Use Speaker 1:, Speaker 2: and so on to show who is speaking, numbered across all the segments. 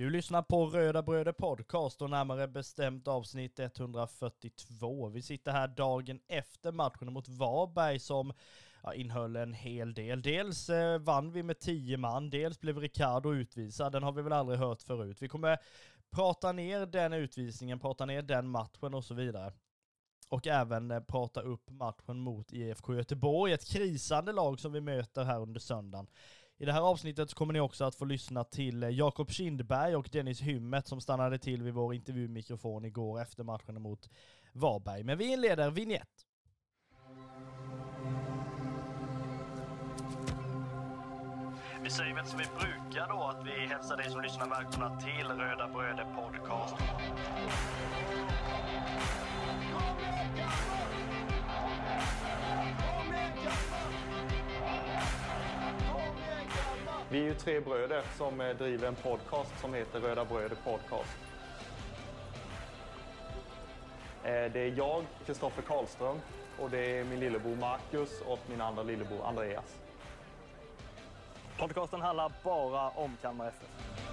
Speaker 1: Du lyssnar på Röda Bröder Podcast och närmare bestämt avsnitt 142. Vi sitter här dagen efter matchen mot Varberg som ja, innehöll en hel del. Dels eh, vann vi med 10 man, dels blev Ricardo utvisad. Den har vi väl aldrig hört förut. Vi kommer prata ner den utvisningen, prata ner den matchen och så vidare. Och även eh, prata upp matchen mot IFK Göteborg, ett krisande lag som vi möter här under söndagen. I det här avsnittet så kommer ni också att få lyssna till eh, Jakob Kindberg och Dennis Hymmet som stannade till vid vår intervjumikrofon igår efter matchen mot Varberg. Men vi inleder vignett. Vi säger väl som vi brukar då, att vi hälsar dig som lyssnar välkomna till Röda Bröder Podcast.
Speaker 2: Vi är ju tre bröder som eh, driver en podcast som heter Röda Bröder Podcast. Eh, det är jag, Kristoffer Karlström, och det är min lillebror Marcus och min andra lillebror Andreas.
Speaker 1: Podcasten handlar bara om Kalmar FF.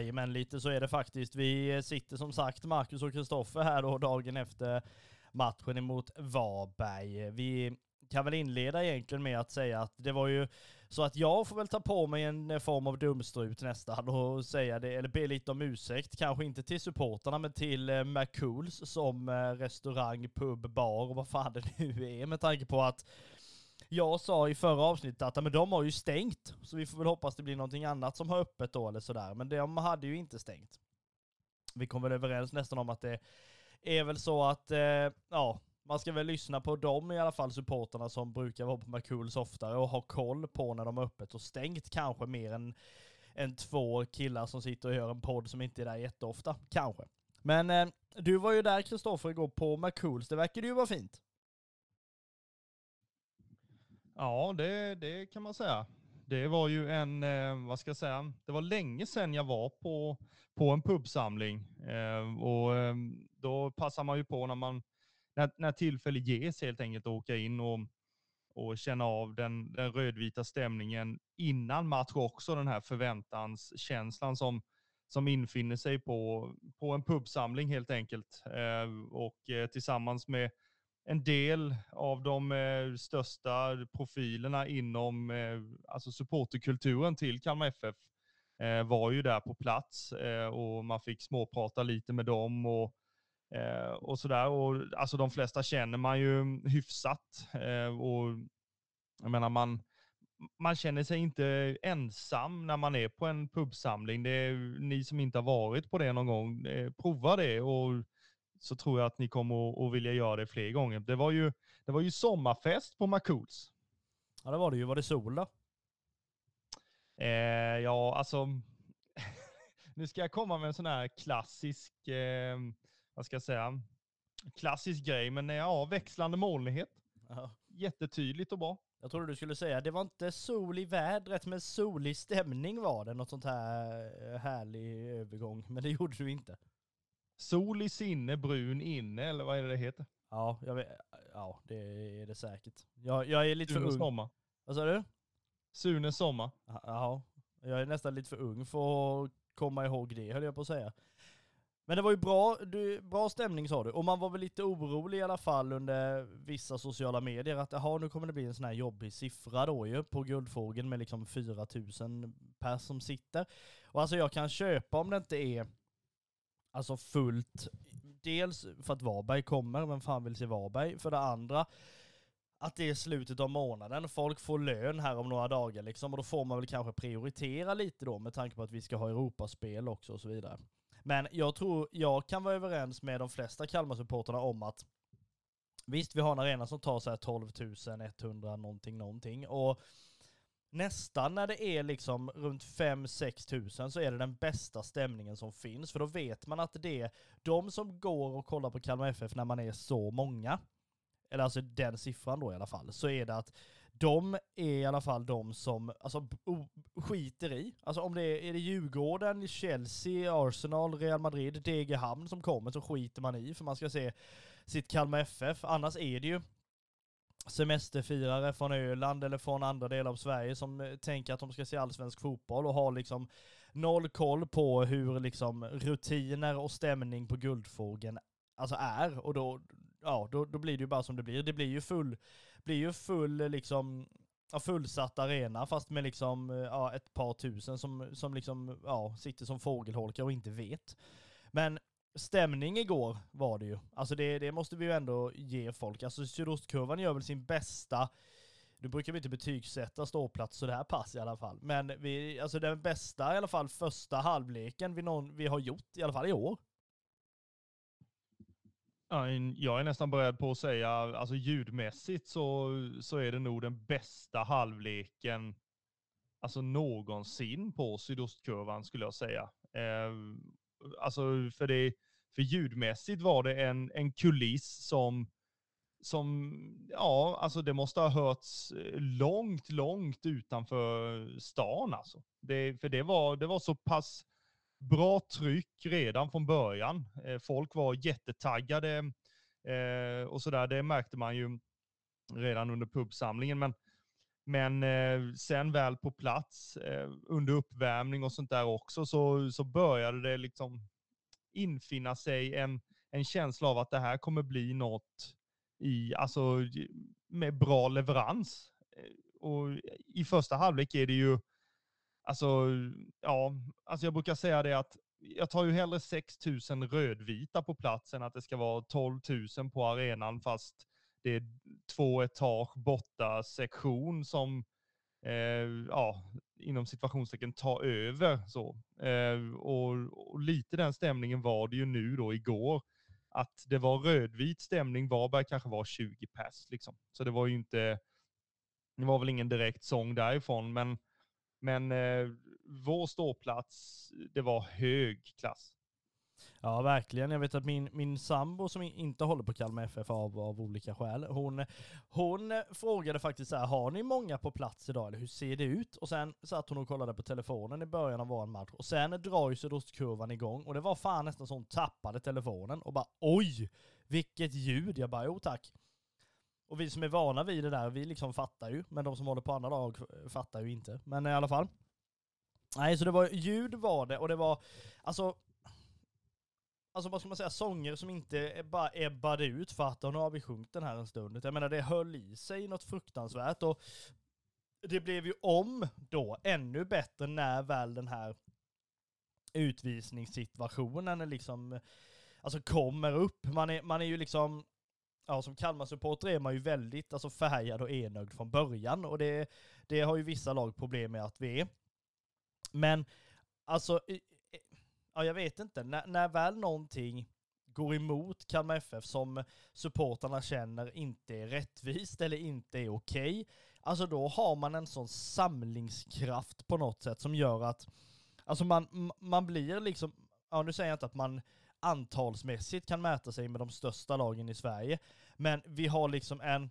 Speaker 1: Jajamän, lite så är det faktiskt. Vi sitter som sagt, Marcus och Kristoffer här då dagen efter matchen emot Varberg. Vi kan väl inleda egentligen med att säga att det var ju så att jag får väl ta på mig en form av dumstrut nästan och säga det, eller be lite om ursäkt. Kanske inte till supporterna men till eh, McCools som eh, restaurang, pub, bar och vad fan det nu är med tanke på att jag sa i förra avsnittet att men de har ju stängt, så vi får väl hoppas det blir någonting annat som har öppet då eller sådär. Men de hade ju inte stängt. Vi kom väl överens nästan om att det är väl så att, eh, ja, man ska väl lyssna på dem i alla fall, supporterna som brukar vara på McCools oftare och ha koll på när de har öppet och stängt kanske mer än, än två killar som sitter och gör en podd som inte är där jätteofta, kanske. Men eh, du var ju där Kristoffer igår på McCools, det verkade ju vara fint.
Speaker 3: Ja, det, det kan man säga. Det var ju en, eh, vad ska jag säga, det var länge sedan jag var på, på en pubsamling. Eh, och eh, då passar man ju på när, man, när, när tillfälle ges helt enkelt att åka in och, och känna av den, den rödvita stämningen innan match också, den här förväntanskänslan som, som infinner sig på, på en pubsamling helt enkelt. Eh, och eh, tillsammans med en del av de eh, största profilerna inom eh, alltså supporterkulturen till Kalmar FF eh, var ju där på plats eh, och man fick småprata lite med dem och, eh, och sådär. Och, alltså de flesta känner man ju hyfsat eh, och jag menar man, man känner sig inte ensam när man är på en pubsamling. Det är ni som inte har varit på det någon gång, prova det och så tror jag att ni kommer att vilja göra det fler gånger. Det var ju, det var ju sommarfest på Macools.
Speaker 1: Ja det var det ju. Var det sol då?
Speaker 3: Eh, ja, alltså. nu ska jag komma med en sån här klassisk, eh, vad ska jag säga, klassisk grej, men ja, växlande molnighet. Ja. Jättetydligt och bra.
Speaker 1: Jag trodde du skulle säga, det var inte sol i vädret, men solig stämning var det. Något sånt här eh, härlig övergång, men det gjorde du inte.
Speaker 3: Sol i sinne, brun inne, eller vad är det det heter?
Speaker 1: Ja, vet, ja det är det säkert. Jag, jag är lite Sune för ung. Sommar. Vad sa du?
Speaker 3: Sune sommar.
Speaker 1: Ja, jag är nästan lite för ung för att komma ihåg det höll jag på att säga. Men det var ju bra, du, bra stämning sa du, och man var väl lite orolig i alla fall under vissa sociala medier att jaha, nu kommer det bli en sån här jobbig siffra då ju på Guldfågeln med liksom 4000 per som sitter. Och alltså jag kan köpa om det inte är alltså fullt. Dels för att Varberg kommer, vem fan vill se Varberg? För det andra, att det är slutet av månaden, folk får lön här om några dagar liksom, och då får man väl kanske prioritera lite då med tanke på att vi ska ha Europaspel också och så vidare. Men jag tror, jag kan vara överens med de flesta Kalmar-supporterna om att visst, vi har en arena som tar så här 12 100 någonting, någonting, och nästan när det är liksom runt 5-6 tusen så är det den bästa stämningen som finns. För då vet man att det är de som går och kollar på Kalmar FF när man är så många, eller alltså den siffran då i alla fall, så är det att de är i alla fall de som alltså, skiter i. Alltså om det är, är det Djurgården, Chelsea, Arsenal, Real Madrid, Degerhamn som kommer så skiter man i för man ska se sitt Kalmar FF. Annars är det ju semesterfirare från Öland eller från andra delar av Sverige som eh, tänker att de ska se allsvensk fotboll och har liksom noll koll på hur liksom rutiner och stämning på Guldfågeln alltså är. Och då, ja, då, då blir det ju bara som det blir. Det blir ju full, blir ju full liksom fullsatt arena fast med liksom eh, ja, ett par tusen som, som liksom ja, sitter som fågelholkar och inte vet. Men stämning igår var det ju. Alltså det, det måste vi ju ändå ge folk. Alltså sydostkurvan gör väl sin bästa nu brukar vi inte betygsätta ståplats så det här pass i alla fall. Men vi, alltså den bästa i alla fall första halvleken vi, någon, vi har gjort, i alla fall i år.
Speaker 3: Jag är nästan beredd på att säga, alltså ljudmässigt så, så är det nog den bästa halvleken alltså någonsin på sydostkurvan skulle jag säga. Eh, alltså för det, för ljudmässigt var det en, en kuliss som, som, ja, alltså det måste ha hörts eh, långt, långt utanför stan alltså. Det, för det var, det var så pass bra tryck redan från början. Eh, folk var jättetaggade eh, och sådär. Det märkte man ju redan under pubsamlingen. Men, men eh, sen väl på plats eh, under uppvärmning och sånt där också så, så började det liksom infinna sig en, en känsla av att det här kommer bli något i, alltså, med bra leverans. Eh, och i första halvlek är det ju Alltså, ja, alltså jag brukar säga det att jag tar ju hellre 6 000 rödvita på plats än att det ska vara 12 000 på arenan fast det är två etage borta sektion som, eh, ja, inom situationstecken tar över så. Eh, och, och, lite den stämningen var det ju nu då igår. Att det var rödvit stämning, Varberg kanske var 20 pers liksom. Så det var ju inte, det var väl ingen direkt sång därifrån, men men eh, vår ståplats, det var hög klass.
Speaker 1: Ja, verkligen. Jag vet att min, min sambo som inte håller på Kalmar FF av, av olika skäl, hon, hon frågade faktiskt så här, har ni många på plats idag eller hur ser det ut? Och sen satt hon och kollade på telefonen i början av vår match och sen drar ju sydostkurvan igång och det var fan nästan så hon tappade telefonen och bara oj, vilket ljud! Jag bara jo tack. Och vi som är vana vid det där, vi liksom fattar ju. Men de som håller på andra lag fattar ju inte. Men i alla fall. Nej, så det var ljud var det och det var, alltså Alltså vad ska man säga, sånger som inte bara ebbade ut för att nu har vi sjungit den här en stund. Jag menar det höll i sig något fruktansvärt och det blev ju om då ännu bättre när väl den här utvisningssituationen liksom, alltså kommer upp. Man är, man är ju liksom, ja, som Kalmar-supporter är man ju väldigt alltså, färgad och enögd från början och det, det har ju vissa lag problem med att vi är. Men alltså, ja, jag vet inte, när, när väl någonting går emot Kalmar FF som supportarna känner inte är rättvist eller inte är okej, okay, alltså då har man en sån samlingskraft på något sätt som gör att, alltså man, man blir liksom, ja nu säger jag inte att man antalsmässigt kan mäta sig med de största lagen i Sverige. Men vi har liksom en,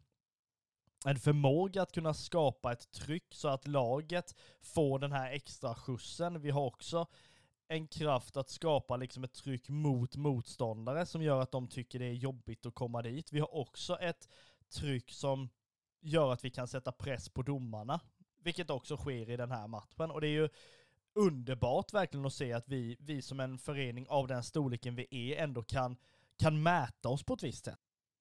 Speaker 1: en förmåga att kunna skapa ett tryck så att laget får den här extra skjutsen. Vi har också en kraft att skapa liksom ett tryck mot motståndare som gör att de tycker det är jobbigt att komma dit. Vi har också ett tryck som gör att vi kan sätta press på domarna, vilket också sker i den här matchen. Och det är ju underbart verkligen att se att vi, vi som en förening av den storleken vi är ändå kan, kan mäta oss på ett visst sätt.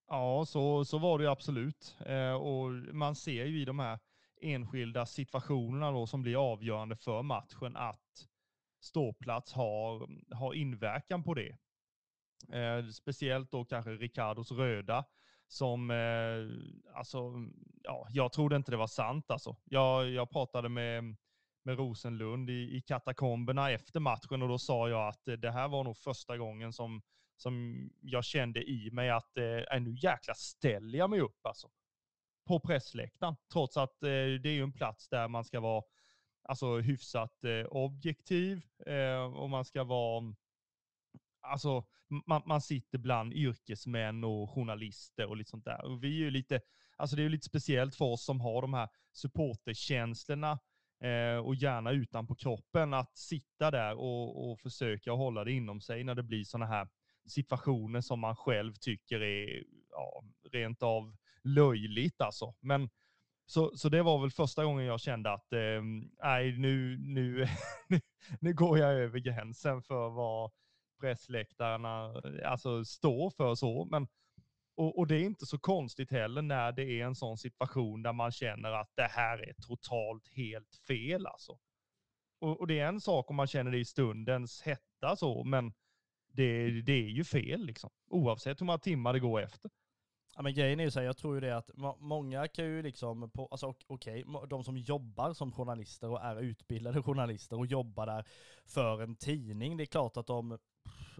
Speaker 3: Ja, så, så var det ju absolut. Eh, och man ser ju i de här enskilda situationerna då som blir avgörande för matchen att ståplats har, har inverkan på det. Eh, speciellt då kanske Ricardos röda som, eh, alltså, ja, jag trodde inte det var sant alltså. Jag, jag pratade med med Rosenlund i, i katakomberna efter matchen och då sa jag att eh, det här var nog första gången som, som jag kände i mig att eh, äh, nu jäkla ställer jag mig upp alltså. På pressläktaren, trots att eh, det är ju en plats där man ska vara alltså, hyfsat eh, objektiv eh, och man ska vara mm, Alltså, man, man, sitter bland yrkesmän och journalister och lite sånt där. Och vi är ju lite, alltså det är ju lite speciellt för oss som har de här supporterkänslorna eh, och gärna utanpå kroppen, att sitta där och, och försöka hålla det inom sig när det blir sådana här situationer som man själv tycker är ja, rent av löjligt alltså. Men så, så det var väl första gången jag kände att eh, nej, nu, nu, nu går jag över gränsen för vad pressläktarna alltså, står för så. Men, och, och, det är inte så konstigt heller när det är en sån situation där man känner att det här är totalt helt fel alltså. Och, och det är en sak om man känner det i stundens hetta så, men det, det är ju fel liksom. Oavsett hur många timmar det går efter.
Speaker 1: Ja men grejen är ju så här, jag tror ju det att många kan ju liksom, på, alltså okej, okay, de som jobbar som journalister och är utbildade journalister och jobbar där för en tidning, det är klart att de,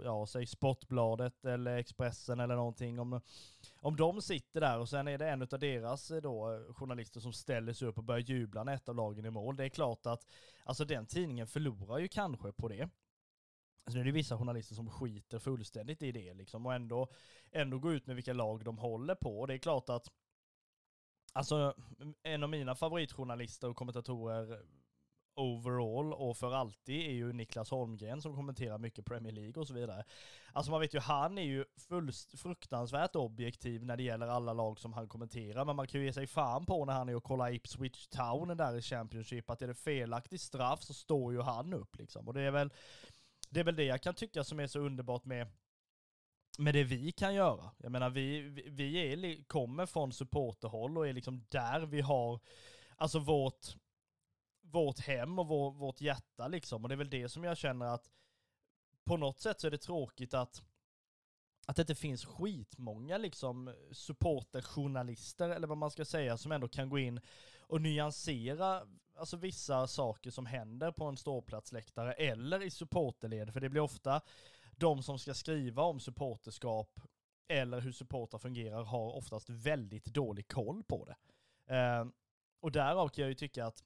Speaker 1: ja säg Sportbladet eller Expressen eller någonting, om, om de sitter där och sen är det en av deras eh, då journalister som ställer sig upp och börjar jubla när ett av lagen är mål, det är klart att alltså den tidningen förlorar ju kanske på det. Alltså nu är det vissa journalister som skiter fullständigt i det liksom och ändå, ändå går ut med vilka lag de håller på. Och det är klart att, alltså en av mina favoritjournalister och kommentatorer overall och för alltid är ju Niklas Holmgren som kommenterar mycket Premier League och så vidare. Alltså man vet ju, han är ju full, fruktansvärt objektiv när det gäller alla lag som han kommenterar, men man kan ju ge sig fan på när han är och kollar Ipswich Town där i Championship, att är det felaktig straff så står ju han upp liksom. Och det är väl, det är väl det jag kan tycka som är så underbart med med det vi kan göra. Jag menar, vi, vi är, kommer från supporterhåll och är liksom där vi har, alltså vårt, vårt hem och vår, vårt hjärta liksom. Och det är väl det som jag känner att på något sätt så är det tråkigt att att det inte finns skitmånga liksom supporterjournalister, eller vad man ska säga, som ändå kan gå in och nyansera alltså vissa saker som händer på en ståplatsläktare eller i supporterled, för det blir ofta de som ska skriva om supporterskap eller hur supportrar fungerar har oftast väldigt dålig koll på det. Eh, och därav kan jag ju tycka att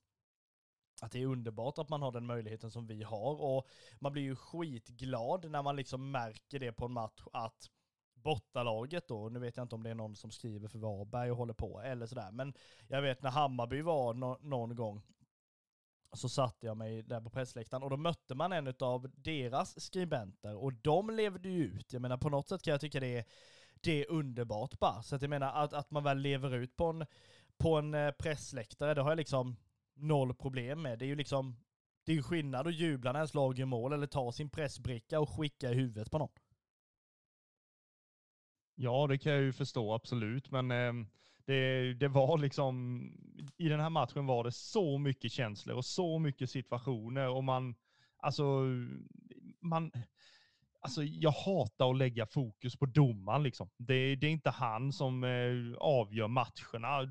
Speaker 1: att det är underbart att man har den möjligheten som vi har och man blir ju skitglad när man liksom märker det på en match att bortalaget då, nu vet jag inte om det är någon som skriver för Varberg och håller på eller sådär, men jag vet när Hammarby var no någon gång så satte jag mig där på pressläktaren och då mötte man en av deras skribenter och de levde ju ut. Jag menar på något sätt kan jag tycka det är, det är underbart bara. Så att jag menar att, att man väl lever ut på en, på en eh, pressläktare, det har jag liksom noll problem med. Det är ju liksom, det är ju skillnad att jubla när ens lag gör mål eller ta sin pressbricka och skicka i huvudet på någon.
Speaker 3: Ja, det kan jag ju förstå absolut, men eh, det, det var liksom, i den här matchen var det så mycket känslor och så mycket situationer och man, alltså, man, alltså jag hatar att lägga fokus på domaren liksom. Det, det är inte han som eh, avgör matcherna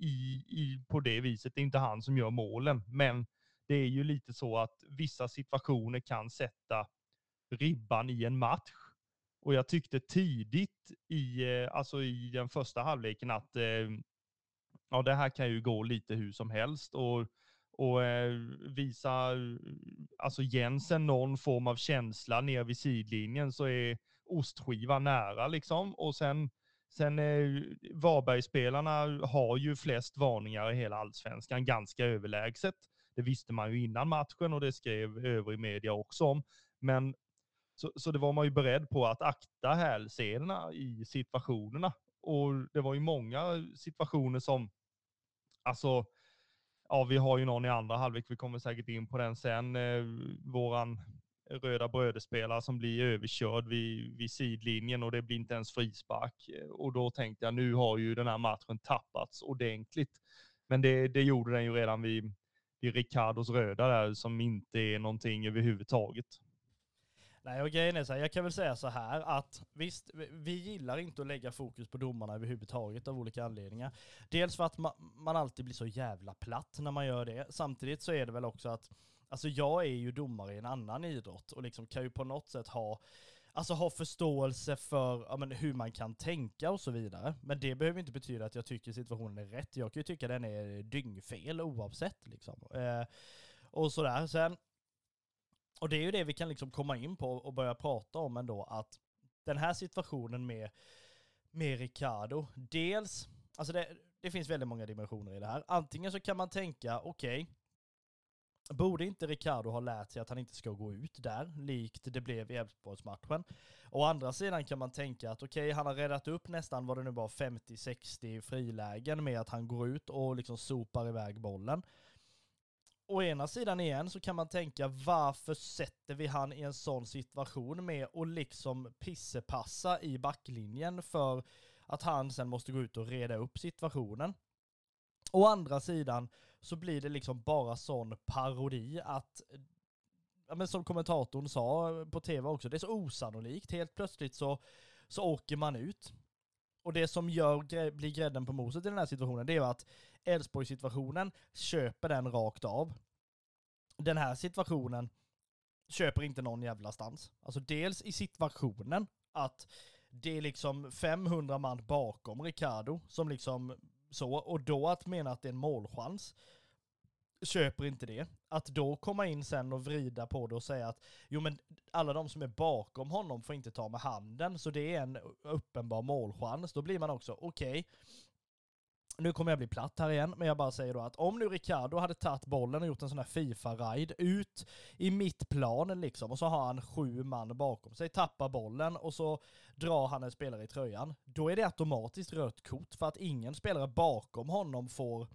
Speaker 3: i, i, på det viset. Det är inte han som gör målen, men det är ju lite så att vissa situationer kan sätta ribban i en match. Och jag tyckte tidigt i, eh, alltså i den första halvleken att ehm, ja, det här kan ju gå lite hur som helst. Och, och eh, visa alltså Jensen någon form av känsla ner vid sidlinjen så är ostskivan nära liksom. Och sen, sen eh, Varbergsspelarna har ju flest varningar i hela allsvenskan, ganska överlägset. Det visste man ju innan matchen och det skrev övrig media också om. Men så, så det var man ju beredd på att akta hälsenorna i situationerna. Och det var ju många situationer som, alltså, ja vi har ju någon i andra halvlek, vi kommer säkert in på den sen, eh, våran röda brödespelare som blir överkörd vid, vid sidlinjen och det blir inte ens frispark. Eh, och då tänkte jag, nu har ju den här matchen tappats ordentligt. Men det, det gjorde den ju redan vid, vid Ricardos röda där, som inte är någonting överhuvudtaget.
Speaker 1: Nej, och grejen är så här, jag kan väl säga så här att visst, vi gillar inte att lägga fokus på domarna överhuvudtaget av olika anledningar. Dels för att man, man alltid blir så jävla platt när man gör det. Samtidigt så är det väl också att, alltså jag är ju domare i en annan idrott och liksom kan ju på något sätt ha Alltså ha förståelse för ja, men, hur man kan tänka och så vidare. Men det behöver inte betyda att jag tycker situationen är rätt. Jag kan ju tycka den är dyngfel oavsett liksom. Eh, och sådär. Sen och det är ju det vi kan liksom komma in på och börja prata om ändå, att den här situationen med, med Ricardo, dels, alltså det, det finns väldigt många dimensioner i det här. Antingen så kan man tänka, okej, okay, Borde inte Ricardo ha lärt sig att han inte ska gå ut där, likt det blev i Elfsborgsmatchen? Å andra sidan kan man tänka att okej, okay, han har räddat upp nästan vad det nu var 50-60 frilägen med att han går ut och liksom sopar iväg bollen. Å ena sidan igen så kan man tänka varför sätter vi han i en sån situation med att liksom pissepassa i backlinjen för att han sen måste gå ut och reda upp situationen. Å andra sidan så blir det liksom bara sån parodi att ja, men som kommentatorn sa på tv också, det är så osannolikt. Helt plötsligt så, så åker man ut. Och det som gör, blir grädden på moset i den här situationen, det är ju att Elfsborg-situationen köper den rakt av. Den här situationen köper inte någon jävla stans. Alltså dels i situationen att det är liksom 500 man bakom Ricardo som liksom så, och då att mena att det är en målchans köper inte det. Att då komma in sen och vrida på det och säga att jo men alla de som är bakom honom får inte ta med handen, så det är en uppenbar målchans. Då blir man också, okej, okay, nu kommer jag bli platt här igen, men jag bara säger då att om nu Ricardo hade tagit bollen och gjort en sån här Fifa-ride ut i mittplanen liksom, och så har han sju man bakom sig, tappar bollen och så drar han en spelare i tröjan, då är det automatiskt rött kort för att ingen spelare bakom honom får,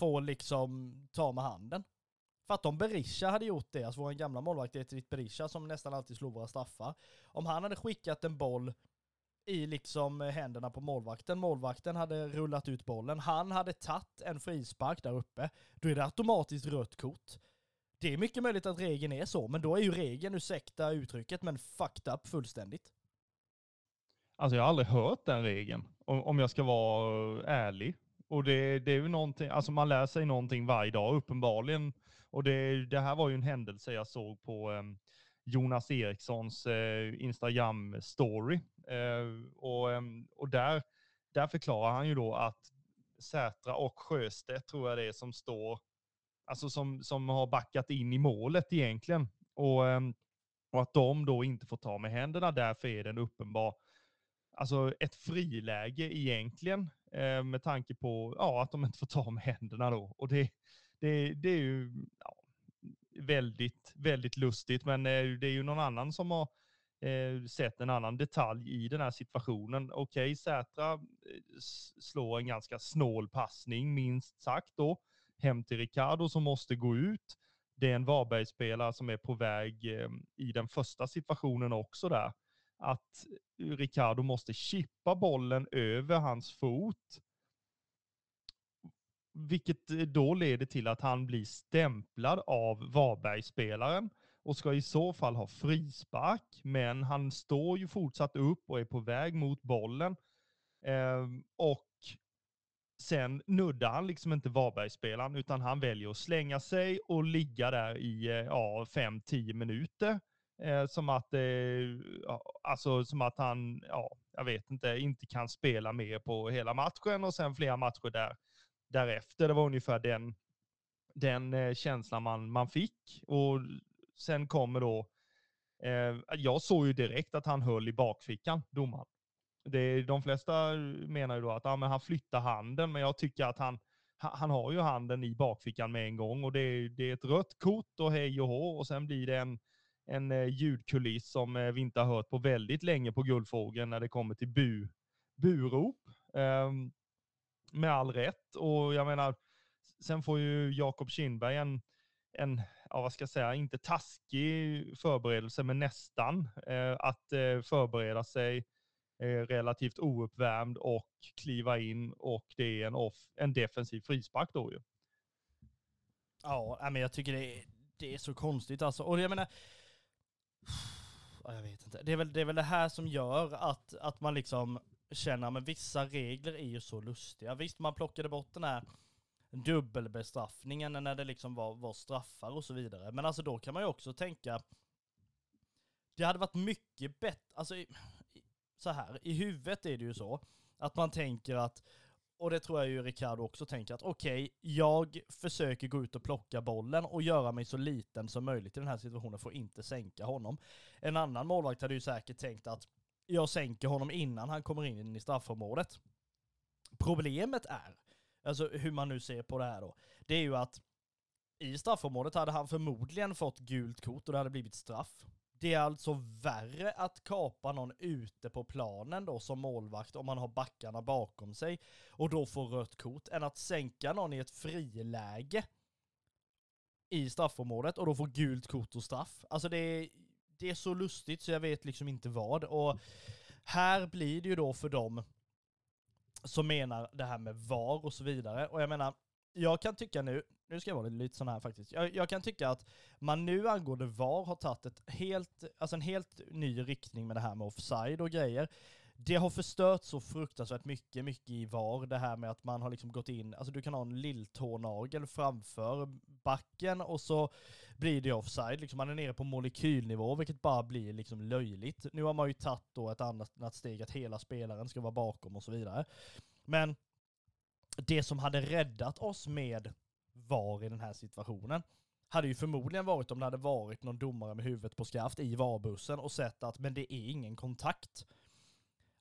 Speaker 1: får liksom ta med handen. För att om Berisha hade gjort det, alltså vår gamla målvakt Eterit Berisha som nästan alltid slog våra straffar, om han hade skickat en boll i liksom händerna på målvakten. Målvakten hade rullat ut bollen. Han hade tagit en frispark där uppe. Då är det automatiskt rött kort. Det är mycket möjligt att regeln är så, men då är ju regeln, ursäkta uttrycket, men fucked up fullständigt.
Speaker 3: Alltså jag har aldrig hört den regeln, om jag ska vara ärlig. Och det, det är ju någonting, alltså man lär sig någonting varje dag uppenbarligen. Och det, det här var ju en händelse jag såg på um, Jonas Erikssons uh, Instagram-story. Uh, och, um, och där, där förklarar han ju då att Sätra och Sjöstedt tror jag det är som står, alltså som, som har backat in i målet egentligen. Och, um, och att de då inte får ta med händerna, därför är det en uppenbar alltså ett friläge egentligen eh, med tanke på ja, att de inte får ta med händerna då. Och det, det, det är ju ja, väldigt, väldigt lustigt, men eh, det är ju någon annan som har eh, sett en annan detalj i den här situationen. Okej, okay, Sätra eh, slår en ganska snål passning, minst sagt då, hem till Ricardo som måste gå ut. Det är en Varbergsspelare som är på väg eh, i den första situationen också där att Ricardo måste chippa bollen över hans fot. Vilket eh, då leder till att han blir stämplad av Varbergsspelaren och ska i så fall ha frispark. Men han står ju fortsatt upp och är på väg mot bollen. Eh, och sen nuddar han liksom inte Varbergsspelaren utan han väljer att slänga sig och ligga där i eh, ja, 5-10 minuter. Eh, som att, eh, alltså som att han, ja, jag vet inte, inte kan spela mer på hela matchen och sen flera matcher där, därefter. Det var ungefär den, den eh, känslan man, man fick. Och sen kommer då, eh, jag såg ju direkt att han höll i bakfickan, domaren. Det, de flesta menar ju då att ja, men han flyttar handen, men jag tycker att han, han har ju handen i bakfickan med en gång och det, det är ett rött kort och hej och hå och sen blir det en, en eh, ljudkuliss som eh, vi inte har hört på väldigt länge på Guldfågeln när det kommer till bu, burop. Um, med all rätt. Och jag menar, sen får ju Jakob Kindberg en, en, ja vad ska jag säga, inte taskig förberedelse, men nästan. Eh, att eh, förbereda sig eh, relativt ouppvärmd och kliva in och det är en, off, en defensiv frispark då ju.
Speaker 1: Ja, men jag tycker det är, det är så konstigt alltså. Och jag menar, jag vet inte. Det är, väl, det är väl det här som gör att, att man liksom känner, men vissa regler är ju så lustiga. Visst, man plockade bort den här dubbelbestraffningen när det liksom var, var straffar och så vidare. Men alltså då kan man ju också tänka, det hade varit mycket bättre, alltså så här, i huvudet är det ju så, att man tänker att och det tror jag ju Ricardo också tänker att okej, okay, jag försöker gå ut och plocka bollen och göra mig så liten som möjligt i den här situationen för att inte sänka honom. En annan målvakt hade ju säkert tänkt att jag sänker honom innan han kommer in i straffområdet. Problemet är, alltså hur man nu ser på det här då, det är ju att i straffområdet hade han förmodligen fått gult kort och det hade blivit straff. Det är alltså värre att kapa någon ute på planen då som målvakt om man har backarna bakom sig och då får rött kort än att sänka någon i ett friläge i straffområdet och då får gult kort och straff. Alltså det är, det är så lustigt så jag vet liksom inte vad. Och här blir det ju då för dem som menar det här med VAR och så vidare. Och jag menar, jag kan tycka nu, nu ska jag vara lite sån här faktiskt, jag, jag, kan tycka att man nu angående VAR har tagit ett helt, alltså en helt ny riktning med det här med offside och grejer. Det har förstört så fruktansvärt mycket, mycket i VAR, det här med att man har liksom gått in, alltså du kan ha en lilltånagel framför backen och så blir det offside, liksom man är nere på molekylnivå, vilket bara blir liksom löjligt. Nu har man ju tagit då ett annat steg, att hela spelaren ska vara bakom och så vidare. Men det som hade räddat oss med VAR i den här situationen hade ju förmodligen varit om det hade varit någon domare med huvudet på skaft i VAR-bussen och sett att men det är ingen kontakt.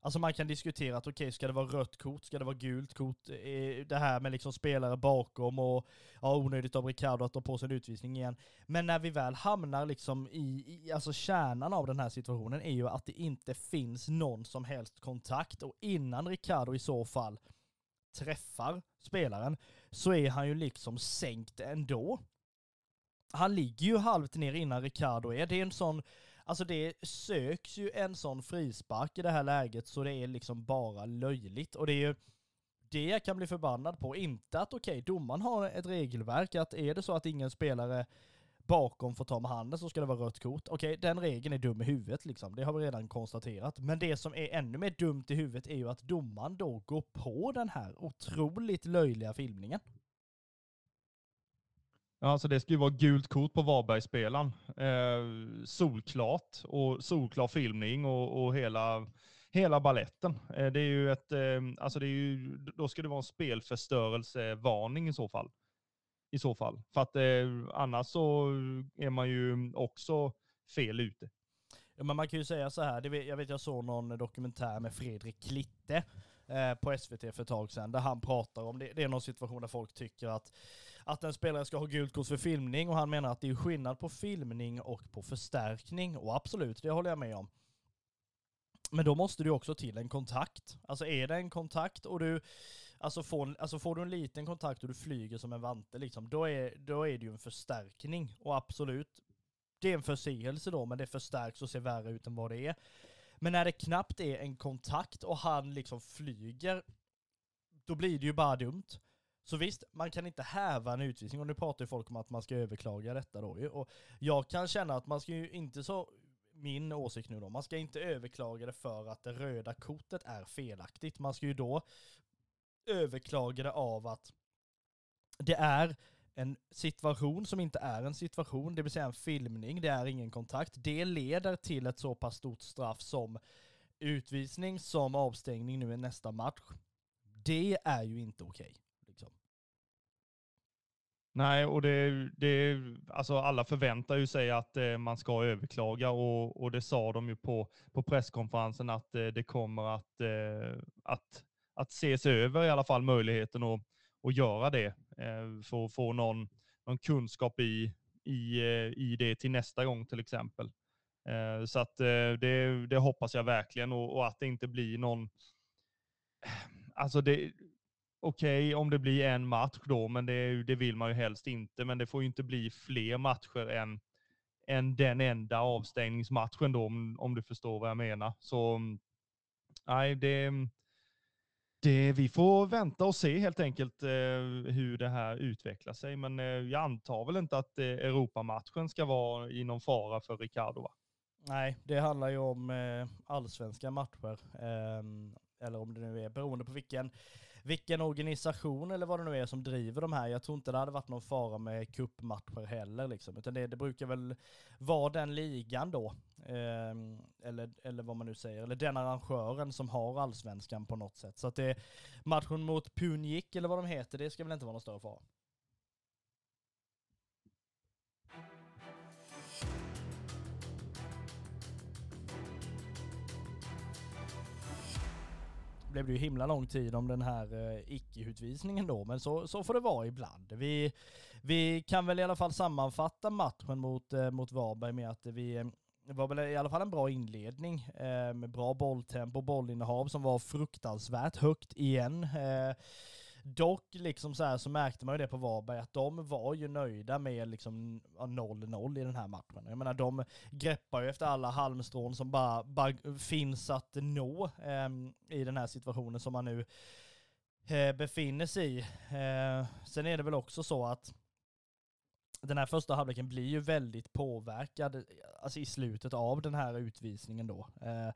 Speaker 1: Alltså man kan diskutera att okej, okay, ska det vara rött kort, ska det vara gult kort? Eh, det här med liksom spelare bakom och ja, onödigt av Ricardo att ta på sig en utvisning igen. Men när vi väl hamnar liksom i, i, alltså kärnan av den här situationen är ju att det inte finns någon som helst kontakt och innan Ricardo i så fall träffar spelaren så är han ju liksom sänkt ändå. Han ligger ju halvt ner innan Ricardo är. Det är en sån, alltså det söks ju en sån frispark i det här läget så det är liksom bara löjligt. Och det är ju det jag kan bli förbannad på. Inte att okej, okay, domaren har ett regelverk att är det så att ingen spelare bakom får ta med handen så ska det vara rött kort. Okej, den regeln är dum i huvudet liksom. Det har vi redan konstaterat. Men det som är ännu mer dumt i huvudet är ju att domaren då går på den här otroligt löjliga filmningen.
Speaker 3: Ja, alltså det ska ju vara gult kort på Varbergsspelaren. Eh, solklart och solklar filmning och, och hela, hela balletten. Eh, det är ju ett, eh, alltså det är ju, då ska det vara en spelförstörelsevarning i så fall i så fall. För att eh, annars så är man ju också fel ute.
Speaker 1: Ja, men man kan ju säga så här, jag vet jag såg någon dokumentär med Fredrik Klitte eh, på SVT för ett tag sedan, där han pratar om det. Det är någon situation där folk tycker att, att en spelare ska ha gult kort för filmning och han menar att det är skillnad på filmning och på förstärkning. Och absolut, det håller jag med om. Men då måste du också till en kontakt. Alltså är det en kontakt och du Alltså får, alltså får du en liten kontakt och du flyger som en vante liksom, då är, då är det ju en förstärkning. Och absolut, det är en förseelse då, men det förstärks och ser värre ut än vad det är. Men när det knappt är en kontakt och han liksom flyger, då blir det ju bara dumt. Så visst, man kan inte häva en utvisning och nu pratar ju folk om att man ska överklaga detta då ju. Och jag kan känna att man ska ju inte så, min åsikt nu då, man ska inte överklaga det för att det röda kortet är felaktigt. Man ska ju då överklagade av att det är en situation som inte är en situation, det vill säga en filmning, det är ingen kontakt. Det leder till ett så pass stort straff som utvisning, som avstängning nu i nästa match. Det är ju inte okej. Okay, liksom.
Speaker 3: Nej, och det, det, alltså alla förväntar ju sig att eh, man ska överklaga och, och det sa de ju på, på presskonferensen att eh, det kommer att, eh, att att se sig över i alla fall möjligheten att, att göra det. Eh, för att få någon, någon kunskap i, i, eh, i det till nästa gång till exempel. Eh, så att det, det hoppas jag verkligen och, och att det inte blir någon... Alltså det, okej okay, om det blir en match då, men det, det, vill man ju helst inte. Men det får ju inte bli fler matcher än, än den enda avstängningsmatchen då, om, om du förstår vad jag menar. Så mm, nej, det, mm, det, vi får vänta och se helt enkelt eh, hur det här utvecklar sig. Men eh, jag antar väl inte att eh, Europamatchen ska vara i någon fara för Ricardo va?
Speaker 1: Nej, det handlar ju om eh, allsvenska matcher. Ehm, eller om det nu är beroende på vilken vilken organisation eller vad det nu är som driver de här. Jag tror inte det hade varit någon fara med kuppmatcher heller liksom, utan det, det brukar väl vara den ligan då, Ehm, eller, eller vad man nu säger, eller den arrangören som har allsvenskan på något sätt. Så att det, matchen mot Punjik eller vad de heter, det ska väl inte vara någon större fara. blev det ju himla lång tid om den här eh, icke-utvisningen då, men så, så får det vara ibland. Vi, vi kan väl i alla fall sammanfatta matchen mot, eh, mot Varberg med att vi eh, det var väl i alla fall en bra inledning eh, med bra bolltempo, bollinnehav som var fruktansvärt högt igen. Eh, dock liksom så här så märkte man ju det på Varberg att de var ju nöjda med liksom 0-0 i den här matchen. Jag menar de greppar ju efter alla halmstrån som bara, bara finns att nå eh, i den här situationen som man nu eh, befinner sig i. Eh, sen är det väl också så att den här första halvleken blir ju väldigt påverkad alltså i slutet av den här utvisningen då. Eh,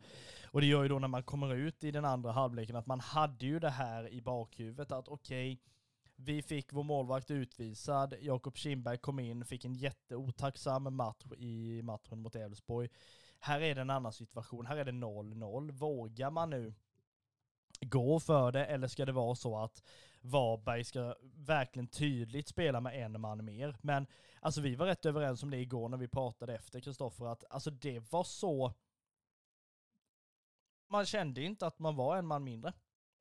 Speaker 1: och det gör ju då när man kommer ut i den andra halvleken att man hade ju det här i bakhuvudet att okej, okay, vi fick vår målvakt utvisad, Jakob Kindberg kom in, fick en jätteotacksam match i matchen mot Elfsborg. Här är det en annan situation, här är det 0-0. Vågar man nu gå för det eller ska det vara så att Varberg ska verkligen tydligt spela med en man mer. Men alltså vi var rätt överens om det igår när vi pratade efter Kristoffer, att alltså det var så... Man kände inte att man var en man mindre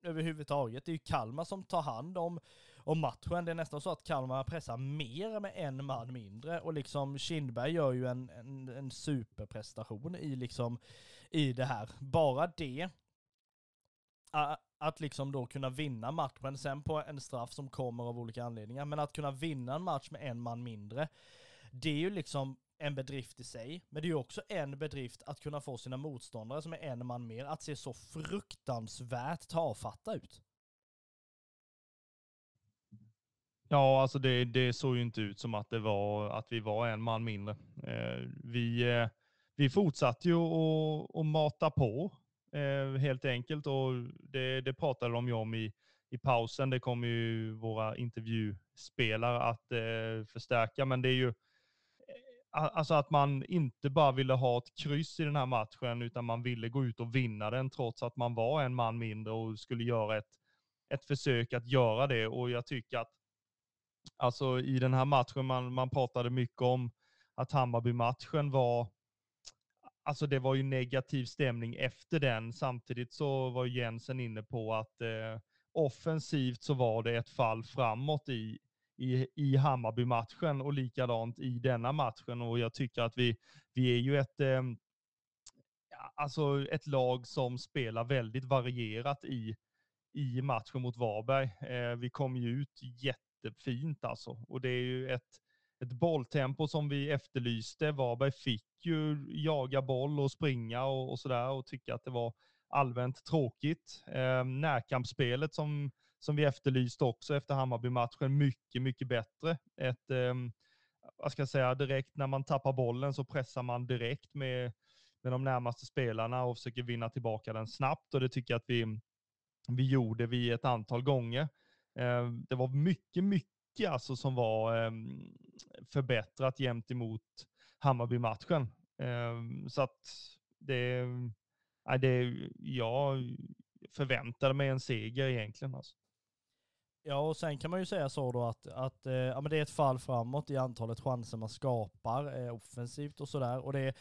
Speaker 1: överhuvudtaget. Det är ju Kalmar som tar hand om, om matchen. Det är nästan så att Kalmar pressar mer med en man mindre och liksom Kindberg gör ju en, en, en superprestation i liksom i det här. Bara det att liksom då kunna vinna matchen, sen på en straff som kommer av olika anledningar, men att kunna vinna en match med en man mindre, det är ju liksom en bedrift i sig, men det är ju också en bedrift att kunna få sina motståndare som är en man mer att se så fruktansvärt tafatta ut.
Speaker 3: Ja, alltså det, det såg ju inte ut som att det var att vi var en man mindre. Eh, vi, eh, vi fortsatte ju att mata på eh, helt enkelt. Och det, det pratade de ju om i, i pausen. Det kommer ju våra intervjuspelare att eh, förstärka, men det är ju eh, Alltså att man inte bara ville ha ett kryss i den här matchen, utan man ville gå ut och vinna den trots att man var en man mindre och skulle göra ett, ett försök att göra det. Och jag tycker att alltså i den här matchen, man, man pratade mycket om att Hammarby-matchen var alltså det var ju negativ stämning efter den. Samtidigt så var Jensen inne på att eh, offensivt så var det ett fall framåt i, i, i Hammarby-matchen och likadant i denna matchen. Och jag tycker att vi, vi är ju ett, eh, alltså ett lag som spelar väldigt varierat i, i matchen mot Varberg. Eh, vi kom ju ut jättefint alltså. Och det är ju ett, ett bolltempo som vi efterlyste. Varberg fick ju jaga boll och springa och, och sådär och tycka att det var allmänt tråkigt. Eh, närkampsspelet som, som vi efterlyste också efter Hammarby-matchen, mycket, mycket bättre. Ett, eh, vad ska jag säga, direkt när man tappar bollen så pressar man direkt med, med de närmaste spelarna och försöker vinna tillbaka den snabbt och det tycker jag att vi, vi gjorde vi ett antal gånger. Eh, det var mycket, mycket alltså som var eh, förbättrat jämt emot Hammarby-matchen. Eh, så att det, eh, det, jag förväntade mig en seger egentligen. Alltså.
Speaker 1: Ja, och sen kan man ju säga så då att, att eh, ja, men det är ett fall framåt i antalet chanser man skapar eh, offensivt och sådär. Och det,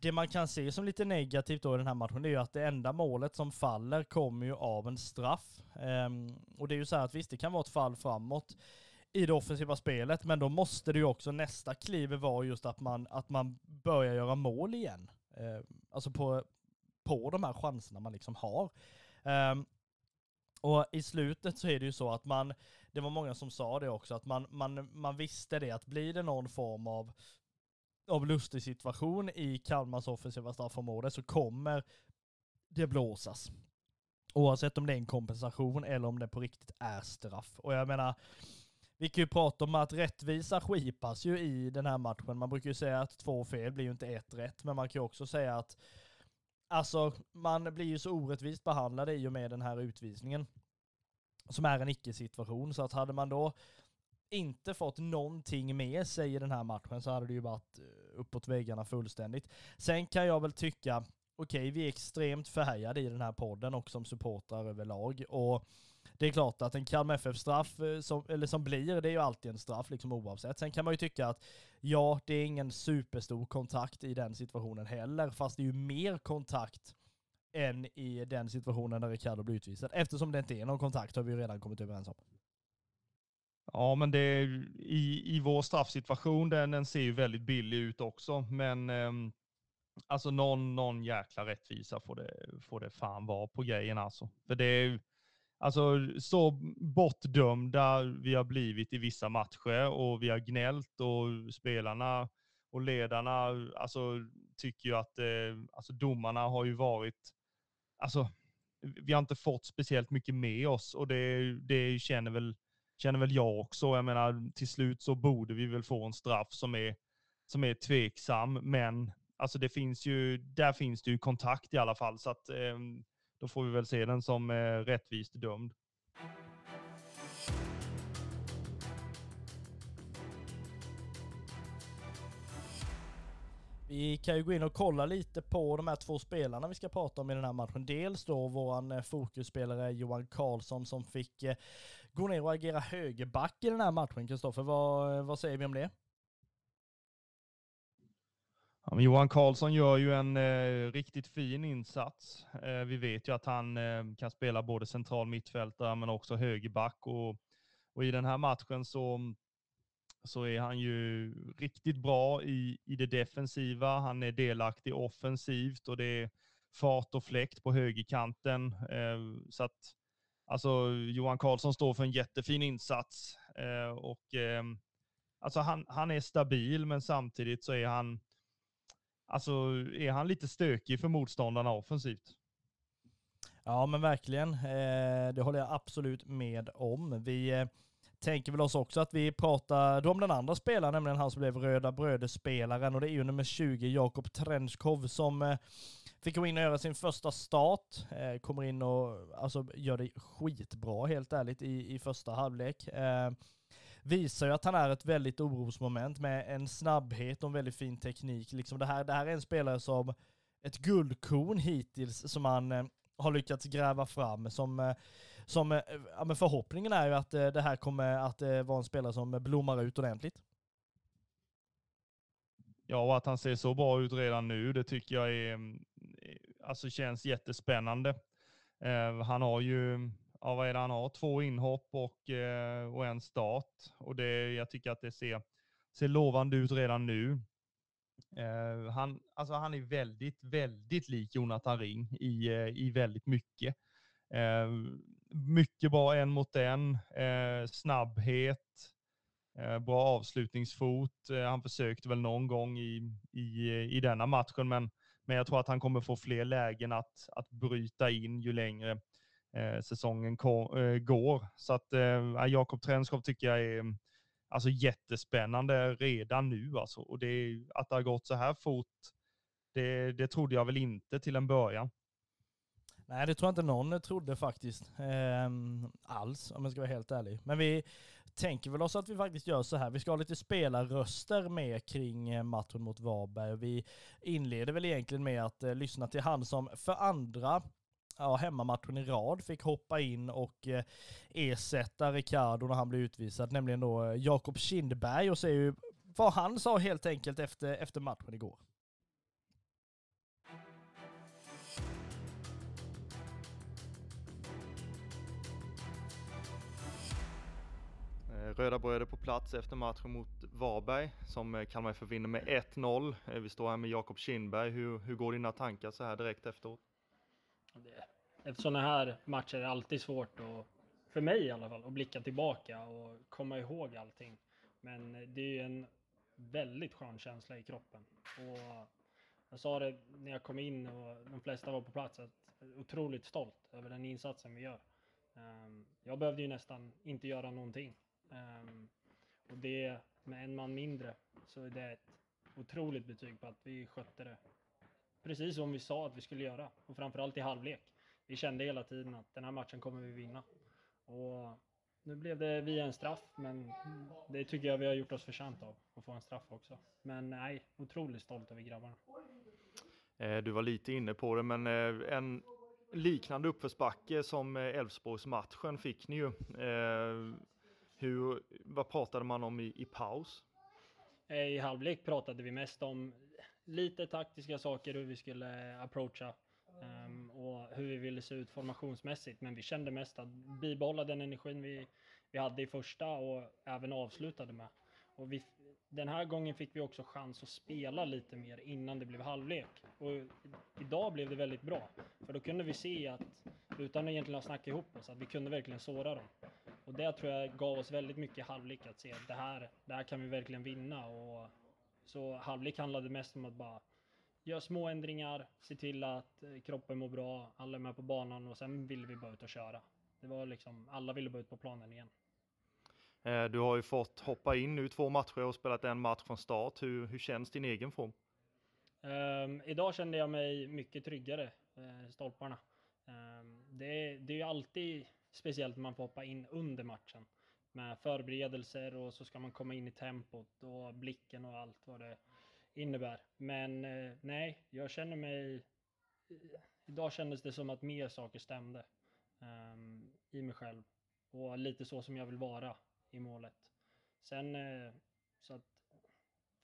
Speaker 1: det man kan se som lite negativt då i den här matchen, det är ju att det enda målet som faller kommer ju av en straff. Um, och det är ju så här att visst, det kan vara ett fall framåt i det offensiva spelet, men då måste det ju också nästa kliv vara just att man, att man börjar göra mål igen. Uh, alltså på, på de här chanserna man liksom har. Um, och i slutet så är det ju så att man, det var många som sa det också, att man, man, man visste det att blir det någon form av, av lustig situation i Kalmars offensiva straffområde så kommer det blåsas. Oavsett om det är en kompensation eller om det på riktigt är straff. Och jag menar, vi kan ju prata om att rättvisa skipas ju i den här matchen. Man brukar ju säga att två fel blir ju inte ett rätt, men man kan ju också säga att alltså, man blir ju så orättvist behandlad i och med den här utvisningen. Som är en icke-situation, så att hade man då inte fått någonting med sig i den här matchen så hade det ju varit eh, uppåt väggarna fullständigt. Sen kan jag väl tycka, okej, okay, vi är extremt färgade i den här podden och som supportrar överlag. Och det är klart att en Kalmar FF-straff, eh, som, eller som blir, det är ju alltid en straff liksom oavsett. Sen kan man ju tycka att ja, det är ingen superstor kontakt i den situationen heller, fast det är ju mer kontakt än i den situationen där Ricardo blir utvisad. Eftersom det inte är någon kontakt har vi ju redan kommit överens om.
Speaker 3: Ja, men det är, i, i vår straffsituation, den, den ser ju väldigt billig ut också, men eh, alltså någon, någon jäkla rättvisa får det, får det fan vara på grejen alltså. För det är alltså så bortdömda vi har blivit i vissa matcher och vi har gnällt och spelarna och ledarna alltså, tycker ju att eh, alltså, domarna har ju varit, alltså vi har inte fått speciellt mycket med oss och det, det känner väl känner väl jag också. Jag menar, till slut så borde vi väl få en straff som är, som är tveksam, men alltså det finns ju, där finns det ju kontakt i alla fall, så att eh, då får vi väl se den som eh, rättvist dömd.
Speaker 1: Vi kan ju gå in och kolla lite på de här två spelarna vi ska prata om i den här matchen. Dels då våran eh, fokusspelare Johan Karlsson som fick eh, går gå ner och agera högerback i den här matchen. Kristoffer, vad, vad säger vi om det?
Speaker 3: Ja, Johan Karlsson gör ju en eh, riktigt fin insats. Eh, vi vet ju att han eh, kan spela både central mittfältare men också högerback och, och i den här matchen så, så är han ju riktigt bra i, i det defensiva. Han är delaktig offensivt och det är fart och fläkt på högerkanten. Eh, så att Alltså Johan Karlsson står för en jättefin insats eh, och eh, alltså han, han är stabil, men samtidigt så är han, alltså är han lite stökig för motståndarna offensivt.
Speaker 1: Ja men verkligen, eh, det håller jag absolut med om. Vi eh, tänker väl oss också att vi pratar om den andra spelaren, nämligen han som blev Röda Bröder-spelaren och det är ju nummer 20, Jakob Trenskov, som eh, fick gå in och göra sin första start. Eh, kommer in och alltså, gör det skitbra helt ärligt i, i första halvlek. Eh, visar ju att han är ett väldigt orosmoment med en snabbhet och en väldigt fin teknik. Liksom det, här, det här är en spelare som ett guldkorn hittills som han eh, har lyckats gräva fram. Som, eh, som eh, ja, men förhoppningen är ju att eh, det här kommer att eh, vara en spelare som blommar ut ordentligt.
Speaker 3: Ja, och att han ser så bra ut redan nu, det tycker jag är, mm, eh, alltså känns jättespännande. Eh, han har ju, ja, vad är det han har? Två inhopp och, eh, och en start. Och det, jag tycker att det ser, ser lovande ut redan nu. Eh, han, alltså han är väldigt, väldigt lik Jonathan Ring i, i väldigt mycket. Mycket bra en mot en, eh, snabbhet, Eh, bra avslutningsfot. Eh, han försökte väl någon gång i, i, i denna matchen, men, men jag tror att han kommer få fler lägen att, att bryta in ju längre eh, säsongen kom, eh, går. Så att eh, Jakob Trenskov tycker jag är alltså, jättespännande redan nu. Alltså. Och det, att det har gått så här fort, det, det trodde jag väl inte till en början.
Speaker 1: Nej, det tror jag inte någon trodde faktiskt. Eh, alls, om jag ska vara helt ärlig. Men vi, tänker väl oss att vi faktiskt gör så här. Vi ska ha lite spelarröster med kring eh, matchen mot Varberg. Vi inleder väl egentligen med att eh, lyssna till han som för andra ja, hemmamatchen i rad fick hoppa in och eh, ersätta Ricardo när han blev utvisad, nämligen då eh, Jakob Kindberg och se ju vad han sa helt enkelt efter, efter matchen igår.
Speaker 4: Röda Bröder på plats efter matchen mot Varberg som eh, Kalmar FF vinner med 1-0. Eh, vi står här med Jakob Kindberg. Hur, hur går dina tankar så här direkt efteråt?
Speaker 5: Efter sådana här matcher är det alltid svårt, att, för mig i alla fall, att blicka tillbaka och komma ihåg allting. Men eh, det är ju en väldigt skön känsla i kroppen. Och jag sa det när jag kom in och de flesta var på plats, att jag är otroligt stolt över den insatsen vi gör. Ehm, jag behövde ju nästan inte göra någonting. Um, och det med en man mindre så är det ett otroligt betyg på att vi skötte det precis som vi sa att vi skulle göra. Och framförallt i halvlek. Vi kände hela tiden att den här matchen kommer vi vinna. Och nu blev det via en straff, men det tycker jag vi har gjort oss förtjänt av, att få en straff också. Men nej, otroligt stolt över grabbarna.
Speaker 4: Eh, du var lite inne på det, men eh, en liknande uppförsbacke som eh, Elfsborgsmatchen fick ni ju. Hur, vad pratade man om i, i paus?
Speaker 5: Eh, I halvlek pratade vi mest om lite taktiska saker, hur vi skulle approacha. Um, och hur vi ville se ut formationsmässigt. Men vi kände mest att bibehålla den energin vi, vi hade i första och även avslutade med. Och vi, den här gången fick vi också chans att spela lite mer innan det blev halvlek. Och idag blev det väldigt bra, för då kunde vi se att, utan att egentligen ha snackat ihop oss, att vi kunde verkligen såra dem. Och det tror jag gav oss väldigt mycket halvlek att se att det här, det här kan vi verkligen vinna. Och så halvlek handlade mest om att bara göra små ändringar, se till att eh, kroppen mår bra, alla är med på banan och sen ville vi bara ut och köra. Det var liksom, alla ville bara ut på planen igen.
Speaker 4: Eh, du har ju fått hoppa in nu två matcher och spelat en match från start. Hur, hur känns din egen form?
Speaker 5: Um, idag kände jag mig mycket tryggare, uh, stolparna. Um, det, det är ju alltid speciellt när man får hoppa in under matchen med förberedelser och så ska man komma in i tempot och blicken och allt vad det innebär. Men eh, nej, jag känner mig... Eh, idag kändes det som att mer saker stämde um, i mig själv och lite så som jag vill vara i målet. Sen uh, så att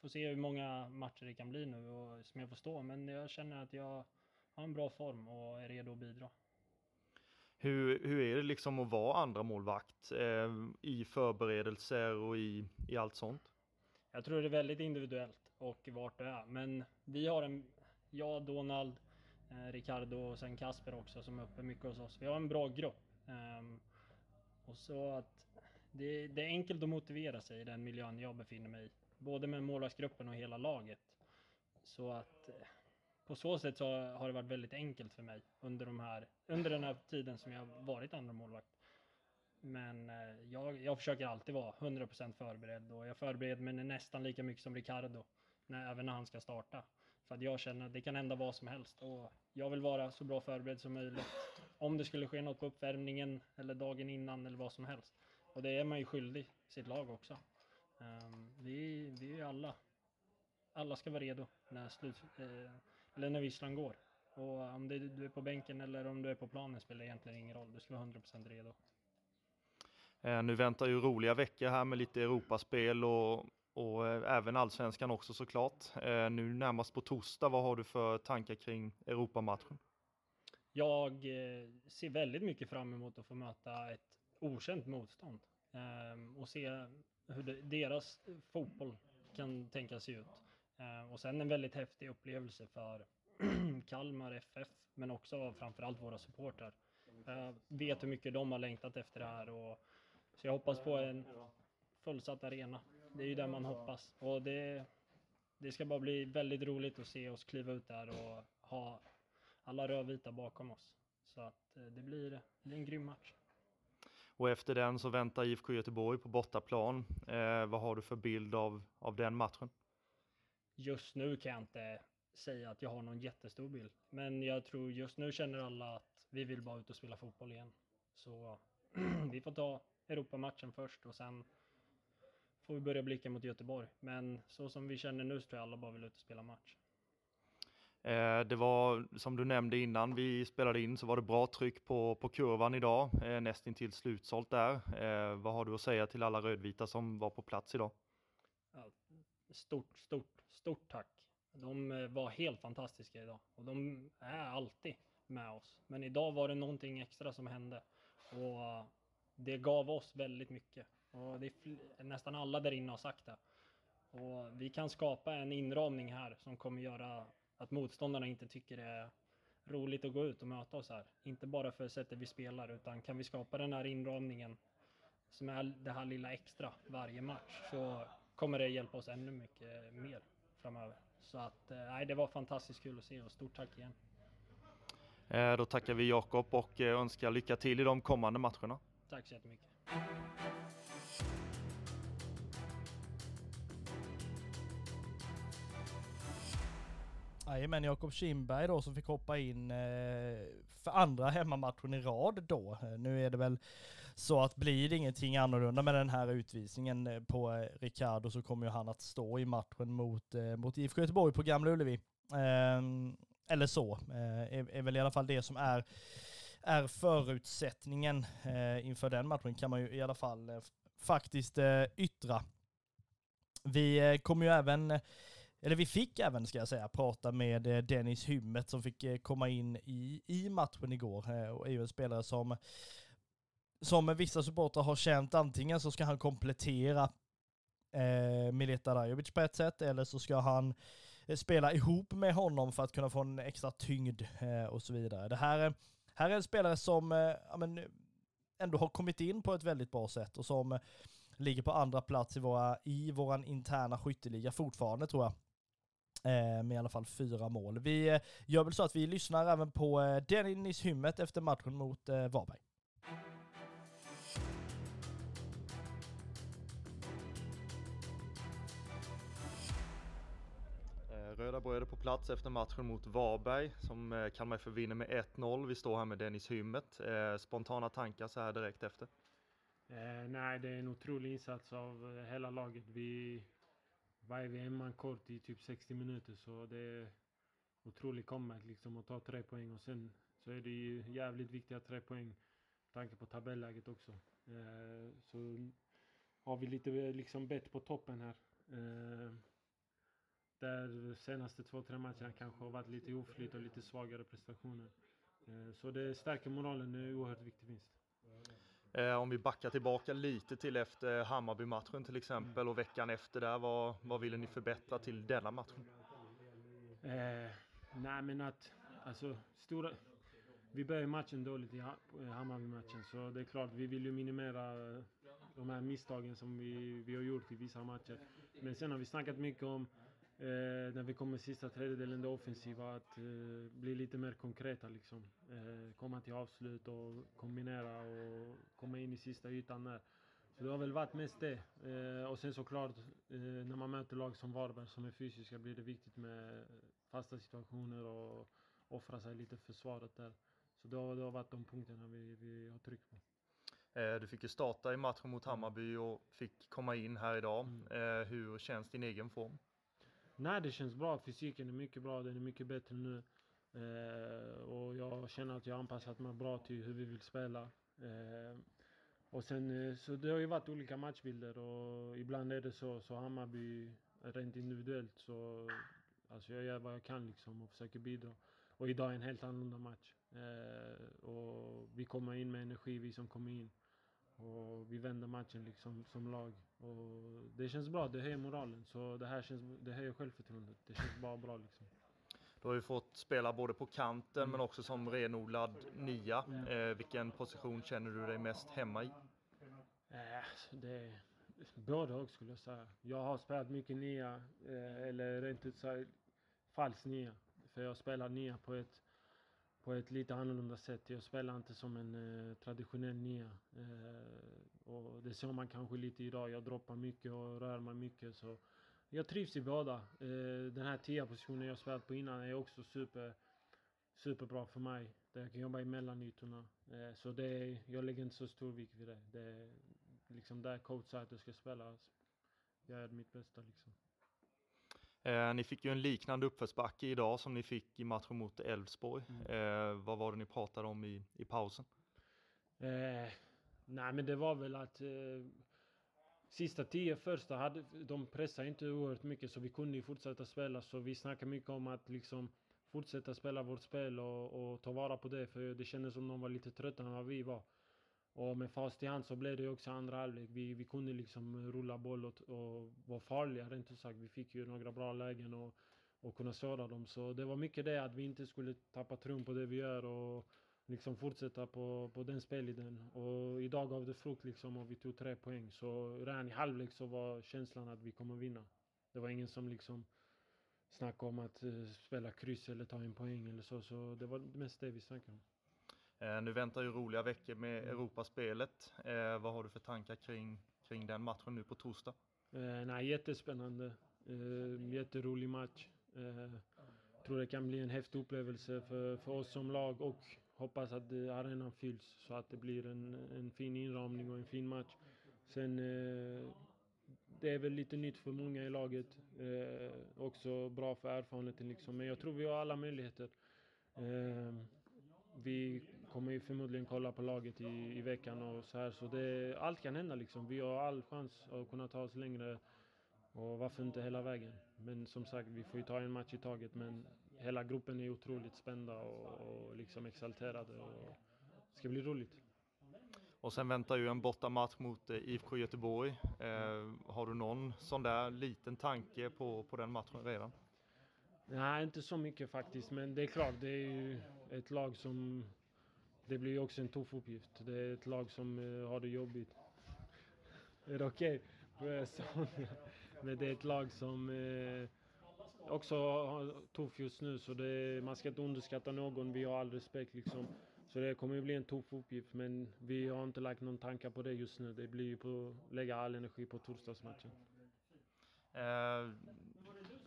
Speaker 5: får se hur många matcher det kan bli nu och som jag får stå. Men jag känner att jag har en bra form och är redo att bidra.
Speaker 4: Hur, hur är det liksom att vara andra målvakt eh, i förberedelser och i, i allt sånt?
Speaker 5: Jag tror det är väldigt individuellt och vart det är. Men vi har en, jag, Donald, eh, Ricardo och sen Kasper också som är uppe mycket hos oss. Vi har en bra grupp. Um, och så att det, det, är enkelt att motivera sig i den miljön jag befinner mig i både med målvaktsgruppen och hela laget. Så att eh, på så sätt så har det varit väldigt enkelt för mig under, de här, under den här tiden som jag varit andra målvakt. Men eh, jag, jag försöker alltid vara 100% förberedd och jag förbereder mig nästan lika mycket som Ricardo, när, även när han ska starta. För att jag känner att det kan hända vad som helst och jag vill vara så bra förberedd som möjligt. Om det skulle ske något på uppvärmningen eller dagen innan eller vad som helst. Och det är man ju skyldig sitt lag också. Um, vi, vi är alla, alla ska vara redo när, slut, eh, eller när visslan går. Och om det, du är på bänken eller om du är på planen spelar egentligen ingen roll. Du ska vara 100% redo.
Speaker 4: Eh, nu väntar ju roliga veckor här med lite Europaspel och, och eh, även allsvenskan också såklart. Eh, nu närmast på torsdag, vad har du för tankar kring Europamatchen?
Speaker 5: Jag eh, ser väldigt mycket fram emot att få möta ett okänt motstånd ehm, och se hur det, deras fotboll kan tänkas se ut. Eh, och sen en väldigt häftig upplevelse för Kalmar FF, men också framförallt våra supportrar. Jag vet hur mycket de har längtat efter det här och så jag hoppas på en fullsatt arena. Det är ju det man hoppas och det, det ska bara bli väldigt roligt att se oss kliva ut där och ha alla rödvita bakom oss. Så att eh, det blir, det blir en grym match.
Speaker 4: Och efter den så väntar IFK Göteborg på bortaplan. Eh, vad har du för bild av, av den matchen?
Speaker 5: Just nu kan jag inte säga att jag har någon jättestor bild. Men jag tror just nu känner alla att vi vill bara ut och spela fotboll igen. Så vi får ta Europamatchen först och sen får vi börja blicka mot Göteborg. Men så som vi känner nu så tror jag alla bara vill ut och spela match.
Speaker 4: Eh, det var som du nämnde innan vi spelade in så var det bra tryck på, på kurvan idag, eh, nästintill slutsålt där. Eh, vad har du att säga till alla rödvita som var på plats idag?
Speaker 5: Ja, stort, stort, stort tack. De eh, var helt fantastiska idag och de är alltid med oss. Men idag var det någonting extra som hände och eh, det gav oss väldigt mycket. Och det är nästan alla där inne har sagt det. Och vi kan skapa en inramning här som kommer göra att motståndarna inte tycker det är roligt att gå ut och möta oss här. Inte bara för sättet vi spelar, utan kan vi skapa den här inramningen som är det här lilla extra varje match så kommer det hjälpa oss ännu mycket mer framöver. Så att, eh, nej, det var fantastiskt kul att se och stort tack igen.
Speaker 4: Eh, då tackar vi Jakob och eh, önskar lycka till i de kommande matcherna.
Speaker 5: Tack så jättemycket.
Speaker 1: Jajamän, Jakob Kindberg då som fick hoppa in för andra hemmamatchen i rad då. Nu är det väl så att blir det ingenting annorlunda med den här utvisningen eh, på eh, Ricardo så kommer ju han att stå i matchen mot, eh, mot IFK Göteborg på Gamla Ullevi. Ehm, eller så, är, är, väl i alla fall det som är, är förutsättningen inför den matchen kan man ju i alla fall faktiskt yttra. Vi kommer ju även eller vi fick även ska jag säga, prata med Dennis Hymmet som fick komma in i, i matchen igår och är ju en spelare som som vissa supportrar har känt antingen så ska han komplettera eh, Mileta Rajovic på ett sätt eller så ska han eh, spela ihop med honom för att kunna få en extra tyngd eh, och så vidare. Det här, här är en spelare som eh, ja, men, ändå har kommit in på ett väldigt bra sätt och som eh, ligger på andra plats i, våra, i våran interna skytteliga fortfarande tror jag. Eh, med i alla fall fyra mål. Vi gör väl så att vi lyssnar även på Dennis Hymmet efter matchen mot Varberg.
Speaker 4: Röda bröder på plats efter matchen mot Varberg som eh, Kalmar FF vinner med 1-0. Vi står här med Dennis Hymmet. Eh, spontana tankar så här direkt efter?
Speaker 6: Eh, nej, det är en otrolig insats av eh, hela laget. Vi var vi en man kort i typ 60 minuter så det är otroligt comeback liksom att ta tre poäng och sen så är det ju jävligt viktiga tre poäng med tanke på tabelläget också. Eh, så har vi lite liksom bett på toppen här. Eh, där senaste två, tre matcherna kanske har varit lite oflyt och lite svagare prestationer. Eh, så det stärker moralen, det är oerhört viktig vinst.
Speaker 4: Eh, om vi backar tillbaka lite till efter Hammarby-matchen till exempel och veckan efter där, vad, vad ville ni förbättra till denna matchen?
Speaker 6: Eh, nej men att, alltså stora... Vi började matchen dåligt i Hammarby-matchen så det är klart vi vill ju minimera de här misstagen som vi, vi har gjort i vissa matcher. Men sen har vi snackat mycket om eh, när vi kommer sista tredjedelen, det offensiva, att eh, bli lite mer konkreta liksom. Eh, komma till avslut och kombinera och komma in i sista ytan där. Så det har väl varit mest det. Eh, och sen såklart, eh, när man möter lag som Varberg som är fysiska blir det viktigt med fasta situationer och offra sig lite för försvaret där. Så det har, det har varit de punkterna vi, vi har tryckt på.
Speaker 4: Eh, du fick ju starta i matchen mot Hammarby och fick komma in här idag. Mm. Hur känns din egen form?
Speaker 6: Nej, det känns bra. Fysiken är mycket bra. Den är mycket bättre nu. Eh, och jag känner att jag anpassat mig bra till hur vi vill spela. Eh, och sen, eh, så det har ju varit olika matchbilder och ibland är det så, så Hammarby rent individuellt så alltså jag gör vad jag kan liksom och försöker bidra. Och idag är en helt annorlunda match. Eh, och vi kommer in med energi, vi som kommer in. Och vi vänder matchen liksom som lag. Och det känns bra, det höjer moralen. Så det här känns, det höjer självförtroendet. Det känns bara bra liksom.
Speaker 4: Du har ju fått spela både på kanten mm. men också som renodlad nia. Mm. Eh, vilken position känner du dig mest hemma i?
Speaker 6: Eh, det är både och skulle jag säga. Jag har spelat mycket nia, eh, eller rent ut sagt falsk nia. För jag spelar nia på ett på ett lite annorlunda sätt. Jag spelar inte som en eh, traditionell nia. Eh, och det ser man kanske lite idag. Jag droppar mycket och rör mig mycket. Så jag trivs i båda. Eh, den här tia positionen jag spelat på innan är också super, superbra för mig. Där jag kan jobba i mellanytorna. Eh, så det är, jag lägger inte så stor vikt vid det. Det är liksom där coach säger att jag ska spela. Jag gör mitt bästa liksom.
Speaker 4: Eh, ni fick ju en liknande uppförsbacke idag som ni fick i matchen mot Elfsborg. Mm. Eh, vad var det ni pratade om i, i pausen?
Speaker 6: Eh, nej men det var väl att eh, sista tio första hade, de pressade inte oerhört mycket så vi kunde ju fortsätta spela. Så vi snackade mycket om att liksom fortsätta spela vårt spel och, och ta vara på det. För det kändes som de var lite tröttare än vad vi var. Och med fast i hand så blev det också andra halvlek. Vi, vi kunde liksom rulla boll och, och vara farliga rent ut sagt. Vi fick ju några bra lägen och, och kunna såra dem. Så det var mycket det att vi inte skulle tappa tron på det vi gör och liksom fortsätta på, på den spelidén. Och idag gav det frukt liksom och vi tog tre poäng. Så redan i halvlek så var känslan att vi kommer vinna. Det var ingen som liksom snackade om att eh, spela kryss eller ta en poäng eller så. Så det var mest det vi snackade om.
Speaker 4: Eh, nu väntar ju roliga veckor med mm. Europaspelet. Eh, vad har du för tankar kring, kring den matchen nu på torsdag?
Speaker 6: Eh, nej, jättespännande. Eh, jätterolig match. Eh, tror det kan bli en häftig upplevelse för, för oss som lag och hoppas att arenan fylls så att det blir en, en fin inramning och en fin match. Sen eh, det är väl lite nytt för många i laget. Eh, också bra för erfarenheten liksom. Men jag tror vi har alla möjligheter. Eh, vi kommer ju förmodligen kolla på laget i, i veckan och så här. Så det, allt kan hända liksom. Vi har all chans att kunna ta oss längre Och varför inte hela vägen? Men som sagt, vi får ju ta en match i taget. Men hela gruppen är otroligt spända och, och liksom exalterade. Och det ska bli roligt.
Speaker 4: Och sen väntar ju en bortamatch mot eh, IFK Göteborg. Eh, har du någon sån där liten tanke på, på den matchen redan?
Speaker 6: Nej, inte så mycket faktiskt. Men det är klart, det är ju ett lag som... Det blir ju också en tuff uppgift. Det är ett lag som uh, har det jobbigt. Är det okej? Okay? Men det är ett lag som uh, också har tuff just nu. Så det, man ska inte underskatta någon. Vi har all respekt liksom. Så det kommer ju bli en tuff uppgift. Men vi har inte lagt någon tankar på det just nu. Det blir ju på att lägga all energi på torsdagsmatchen.
Speaker 4: Eh,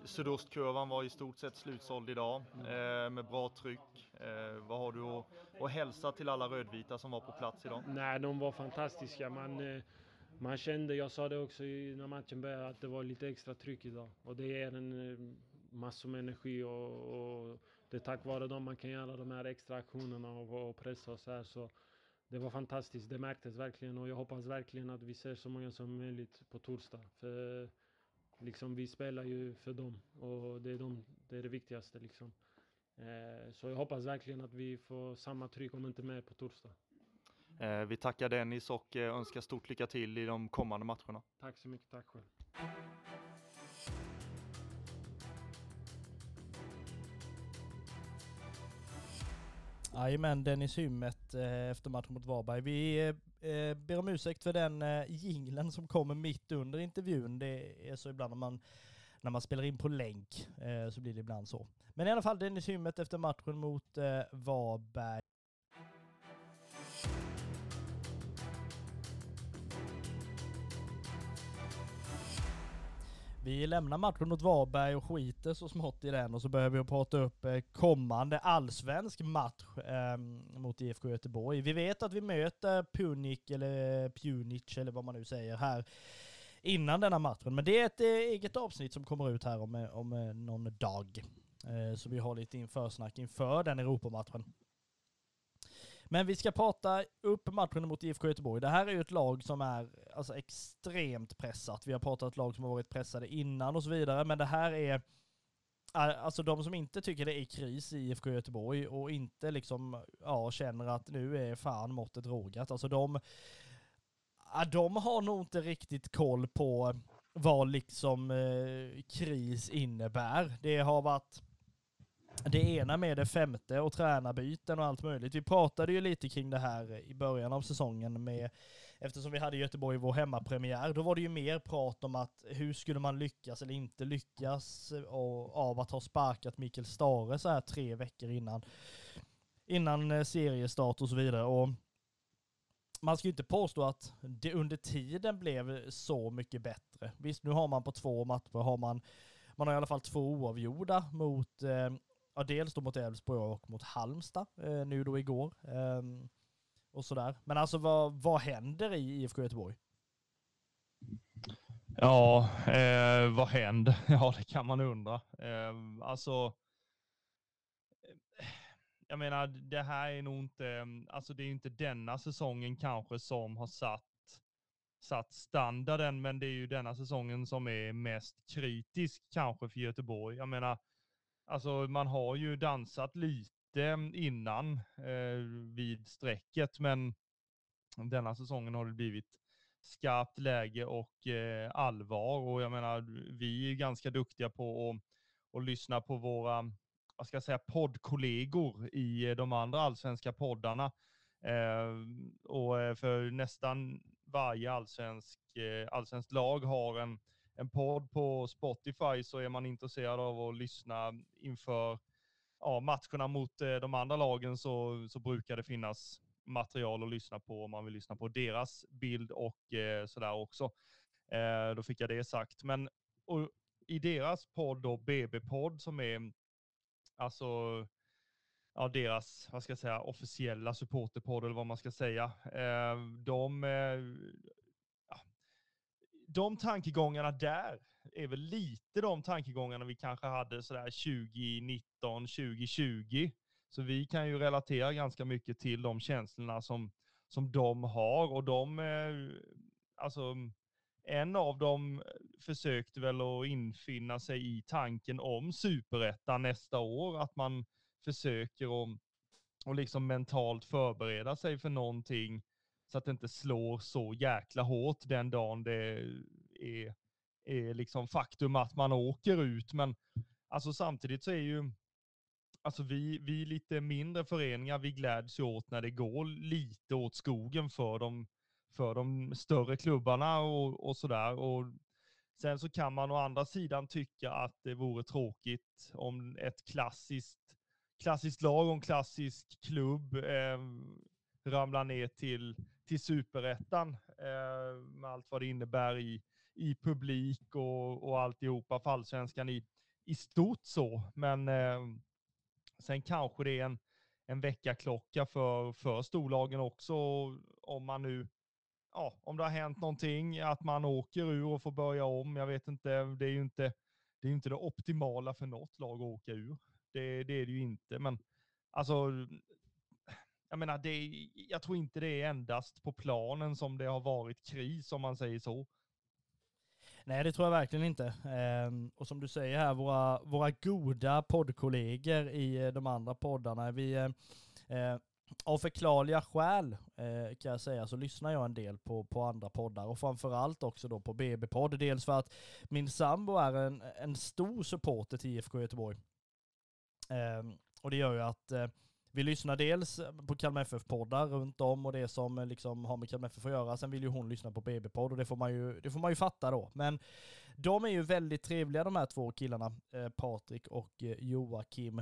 Speaker 4: Sydostkurvan var i stort sett slutsåld idag eh, med bra tryck. Eh, vad har du att, att hälsa till alla rödvita som var på plats idag?
Speaker 6: Nej, de var fantastiska. Man, eh, man kände, jag sa det också när matchen började, att det var lite extra tryck idag. Och det ger en eh, massor med energi och, och, det är tack vare dem man kan göra de här extra aktionerna och, och pressa och så här. Så det var fantastiskt, det märktes verkligen och jag hoppas verkligen att vi ser så många som möjligt på torsdag. För liksom vi spelar ju för dem och det är, de, det, är det viktigaste liksom. Eh, så jag hoppas verkligen att vi får samma tryck om inte mer på torsdag.
Speaker 4: Eh, vi tackar Dennis och eh, önskar stort lycka till i de kommande matcherna.
Speaker 6: Tack så mycket, tack själv.
Speaker 1: Jajamän, Dennis Hymmet Eh, efter matchen mot Varberg. Vi eh, ber om ursäkt för den eh, jinglen som kommer mitt under intervjun. Det är så ibland när man, när man spelar in på länk så blir det ibland så. Men i alla fall Dennis Hymmet efter matchen mot eh, Varberg. Vi lämnar matchen mot Varberg och skiter så smått i den och så börjar vi prata upp eh, kommande allsvensk match eh, mot IFK Göteborg. Vi vet att vi möter Punic eller Punic eller vad man nu säger här innan denna matchen. Men det är ett eh, eget avsnitt som kommer ut här om, eh, om någon dag. Eh, så vi har lite införsnack inför den Europamatchen. Men vi ska prata upp matchen mot IFK Göteborg. Det här är ju ett lag som är alltså, extremt pressat. Vi har pratat lag som har varit pressade innan och så vidare, men det här är Alltså de som inte tycker det är kris i IFK Göteborg och inte liksom, ja, känner att nu är fan måttet rågat. Alltså de, de har nog inte riktigt koll på vad liksom eh, kris innebär. Det har varit det ena med det femte och tränarbyten och allt möjligt. Vi pratade ju lite kring det här i början av säsongen med, eftersom vi hade Göteborg vår hemmapremiär, då var det ju mer prat om att hur skulle man lyckas eller inte lyckas av att ha sparkat Mikael Stare så här tre veckor innan, innan eh, seriestart och så vidare. Och man ska ju inte påstå att det under tiden blev så mycket bättre. Visst, nu har man på två matcher, har man, man har i alla fall två oavgjorda mot eh, ja, dels då mot Elfsborg och mot Halmstad eh, nu då igår. Eh, och sådär. Men alltså vad, vad händer i IFK Göteborg?
Speaker 3: Ja, eh, vad händer? Ja, det kan man undra. Ehm, alltså, eh, alltså, jag menar, det här är nog inte, ehm, alltså det är inte denna säsongen kanske som har satt, satt standarden, men det är ju denna säsongen som är mest kritisk kanske för Göteborg. Jag menar, Alltså man har ju dansat lite mm, innan eh, vid strecket, men denna säsongen har det blivit skarpt läge och eh, allvar. Och jag menar, vi är ganska duktiga på att, att lyssna på våra, vad ska jag säga, poddkollegor i eh, de andra allsvenska poddarna. Eh, och eh, för nästan varje allsvensk, eh, allsvensk lag har en en podd på Spotify så är man intresserad av att lyssna inför ja, matcherna mot eh, de andra lagen så, så brukar det finnas material att lyssna på om man vill lyssna på deras bild och eh, sådär också. Eh, då fick jag det sagt. Men och, i deras podd då, BB-podd som är alltså ja, deras, vad ska jag säga, officiella supporterpodd eller vad man ska säga. Eh, de eh, de tankegångarna där är väl lite de tankegångarna vi kanske hade sådär 2019, 2020. Så vi kan ju relatera ganska mycket till de känslorna som, som de har och de, eh, alltså en av dem försökte väl att infinna sig i tanken om superettan nästa år, att man försöker att och liksom mentalt förbereda sig för någonting så att det inte slår så jäkla hårt den dagen det är, är liksom faktum att man åker ut. Men alltså samtidigt så är ju alltså vi, vi lite mindre föreningar, vi gläds ju åt när det går lite åt skogen för de, för de större klubbarna och, och sådär. Och sen så kan man å andra sidan tycka att det vore tråkigt om ett klassiskt, klassiskt lag och en klassisk klubb eh, ramlar ner till, till superettan eh, med allt vad det innebär i, i publik och, och alltihopa för allsvenskan i, i stort så. Men eh, Sen kanske det är en, en väckarklocka för, för storlagen också, om man nu, ja, om det har hänt någonting, att man åker ur och får börja om. Jag vet inte, det är ju inte det, är inte det optimala för något lag att åka ur. Det, det är det ju inte, men alltså, jag menar, det, jag tror inte det är endast på planen som det har varit kris, om man säger så.
Speaker 1: Nej, det tror jag verkligen inte. Ehm, och som du säger här, våra, våra goda poddkollegor i eh, de andra poddarna, vi eh, eh, av förklarliga skäl kan jag säga så lyssnar jag en del på, på andra poddar och framförallt också då på BB-podd. Dels för att min sambo är en, en stor supporter till IFK Göteborg. Ehm, och det gör ju att vi lyssnar dels på Kalmar FF-poddar runt om och det som eh, liksom har med Kalmar FF att göra. Sen vill ju hon lyssna på BB-podd och det får, man ju, det får man ju fatta då. Men de är ju väldigt trevliga de här två killarna, eh, Patrik och eh, Joakim.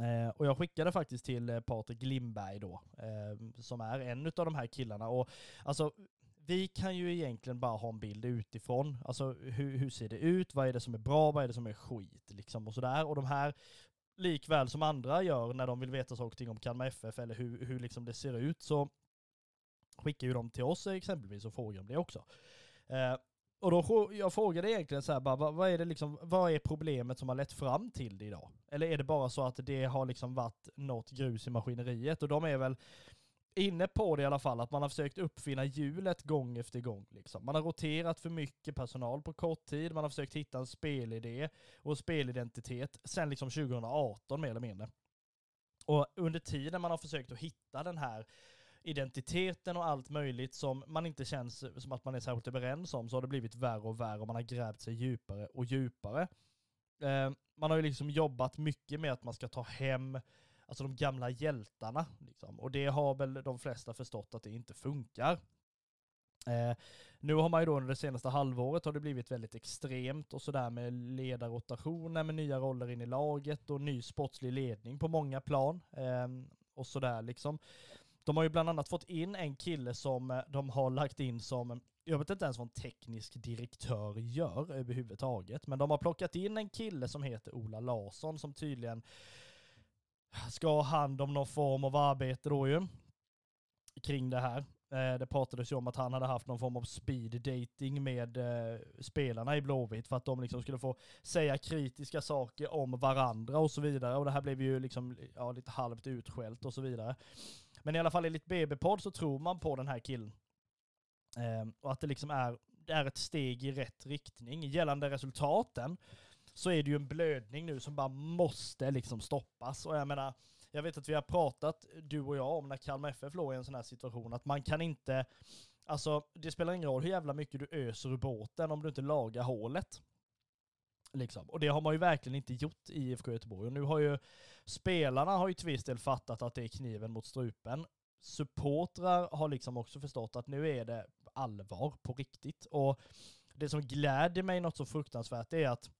Speaker 1: Eh, och jag skickade faktiskt till eh, Patrik Lindberg då, eh, som är en av de här killarna. Och alltså, vi kan ju egentligen bara ha en bild utifrån. Alltså hur, hur ser det ut? Vad är det som är bra? Vad är det som är skit? Liksom och sådär. Och de här likväl som andra gör när de vill veta saker och ting om Kalmar FF eller hur, hur liksom det ser ut så skickar ju de till oss exempelvis och frågar om det också. Eh, och då jag frågade egentligen så här, bara, vad, vad, är det liksom, vad är problemet som har lett fram till det idag? Eller är det bara så att det har liksom varit något grus i maskineriet? Och de är väl inne på det i alla fall, att man har försökt uppfinna hjulet gång efter gång. Liksom. Man har roterat för mycket personal på kort tid, man har försökt hitta en spelidé och spelidentitet sen liksom 2018 mer eller mindre. Och under tiden man har försökt att hitta den här identiteten och allt möjligt som man inte känns som att man är särskilt överens om så har det blivit värre och värre och man har grävt sig djupare och djupare. Eh, man har ju liksom jobbat mycket med att man ska ta hem alltså de gamla hjältarna. Liksom. Och det har väl de flesta förstått att det inte funkar. Eh, nu har man ju då under det senaste halvåret har det blivit väldigt extremt och sådär med ledarrotationer med nya roller in i laget och ny sportslig ledning på många plan. Eh, och sådär liksom. De har ju bland annat fått in en kille som eh, de har lagt in som, eh, jag vet inte ens vad en teknisk direktör gör överhuvudtaget, men de har plockat in en kille som heter Ola Larsson som tydligen ska ha hand om någon form av arbete då ju. Kring det här. Eh, det pratades ju om att han hade haft någon form av speed dating med eh, spelarna i Blåvitt för att de liksom skulle få säga kritiska saker om varandra och så vidare. Och det här blev ju liksom ja, lite halvt utskällt och så vidare. Men i alla fall enligt BB-podd så tror man på den här killen. Eh, och att det liksom är, det är ett steg i rätt riktning. Gällande resultaten så är det ju en blödning nu som bara måste liksom stoppas. Och jag menar, jag vet att vi har pratat, du och jag, om när Kalmar FF låg i en sån här situation, att man kan inte, alltså det spelar ingen roll hur jävla mycket du öser ur båten om du inte lagar hålet. Liksom. Och det har man ju verkligen inte gjort i IFK Göteborg. Och nu har ju spelarna har ju till viss del fattat att det är kniven mot strupen. Supportrar har liksom också förstått att nu är det allvar på riktigt. Och det som gläder mig något så fruktansvärt är att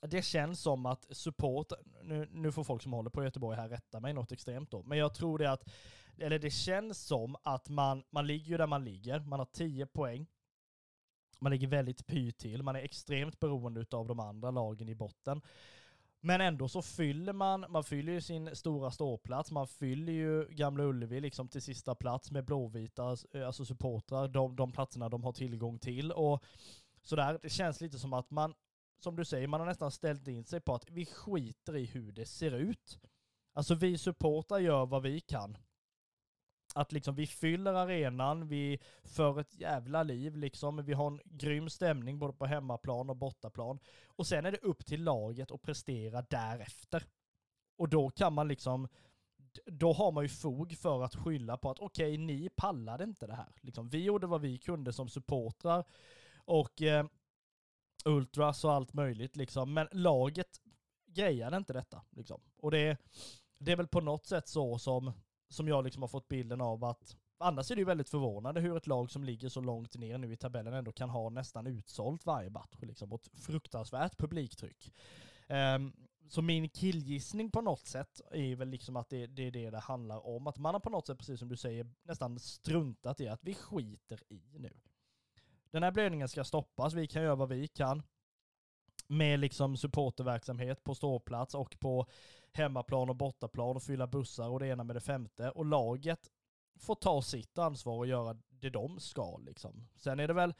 Speaker 1: det känns som att support, nu, nu får folk som håller på Göteborg här rätta mig något extremt då, men jag tror det att, eller det känns som att man, man ligger ju där man ligger, man har 10 poäng, man ligger väldigt py till, man är extremt beroende av de andra lagen i botten. Men ändå så fyller man, man fyller ju sin stora ståplats, man fyller ju Gamla Ullevi liksom till sista plats med blåvita, eh, alltså supportrar, de, de platserna de har tillgång till och sådär. Det känns lite som att man som du säger, man har nästan ställt in sig på att vi skiter i hur det ser ut. Alltså vi supportrar gör vad vi kan. Att liksom vi fyller arenan, vi för ett jävla liv liksom. Vi har en grym stämning både på hemmaplan och bortaplan. Och sen är det upp till laget att prestera därefter. Och då kan man liksom, då har man ju fog för att skylla på att okej, okay, ni pallade inte det här. Liksom, vi gjorde vad vi kunde som supportrar och eh, ultras och allt möjligt liksom. Men laget grejade inte detta liksom. Och det, det är väl på något sätt så som, som jag liksom har fått bilden av att Annars är det ju väldigt förvånande hur ett lag som ligger så långt ner nu i tabellen ändå kan ha nästan utsålt varje match. Liksom, och ett fruktansvärt publiktryck. Um, så min killgissning på något sätt är väl liksom att det, det, är det det handlar om. Att man har på något sätt, precis som du säger, nästan struntat i att vi skiter i nu. Den här blödningen ska stoppas, vi kan göra vad vi kan. Med liksom supporterverksamhet på ståplats och på hemmaplan och bortaplan och fylla bussar och det ena med det femte. Och laget får ta sitt ansvar och göra det de ska liksom. Sen är det väl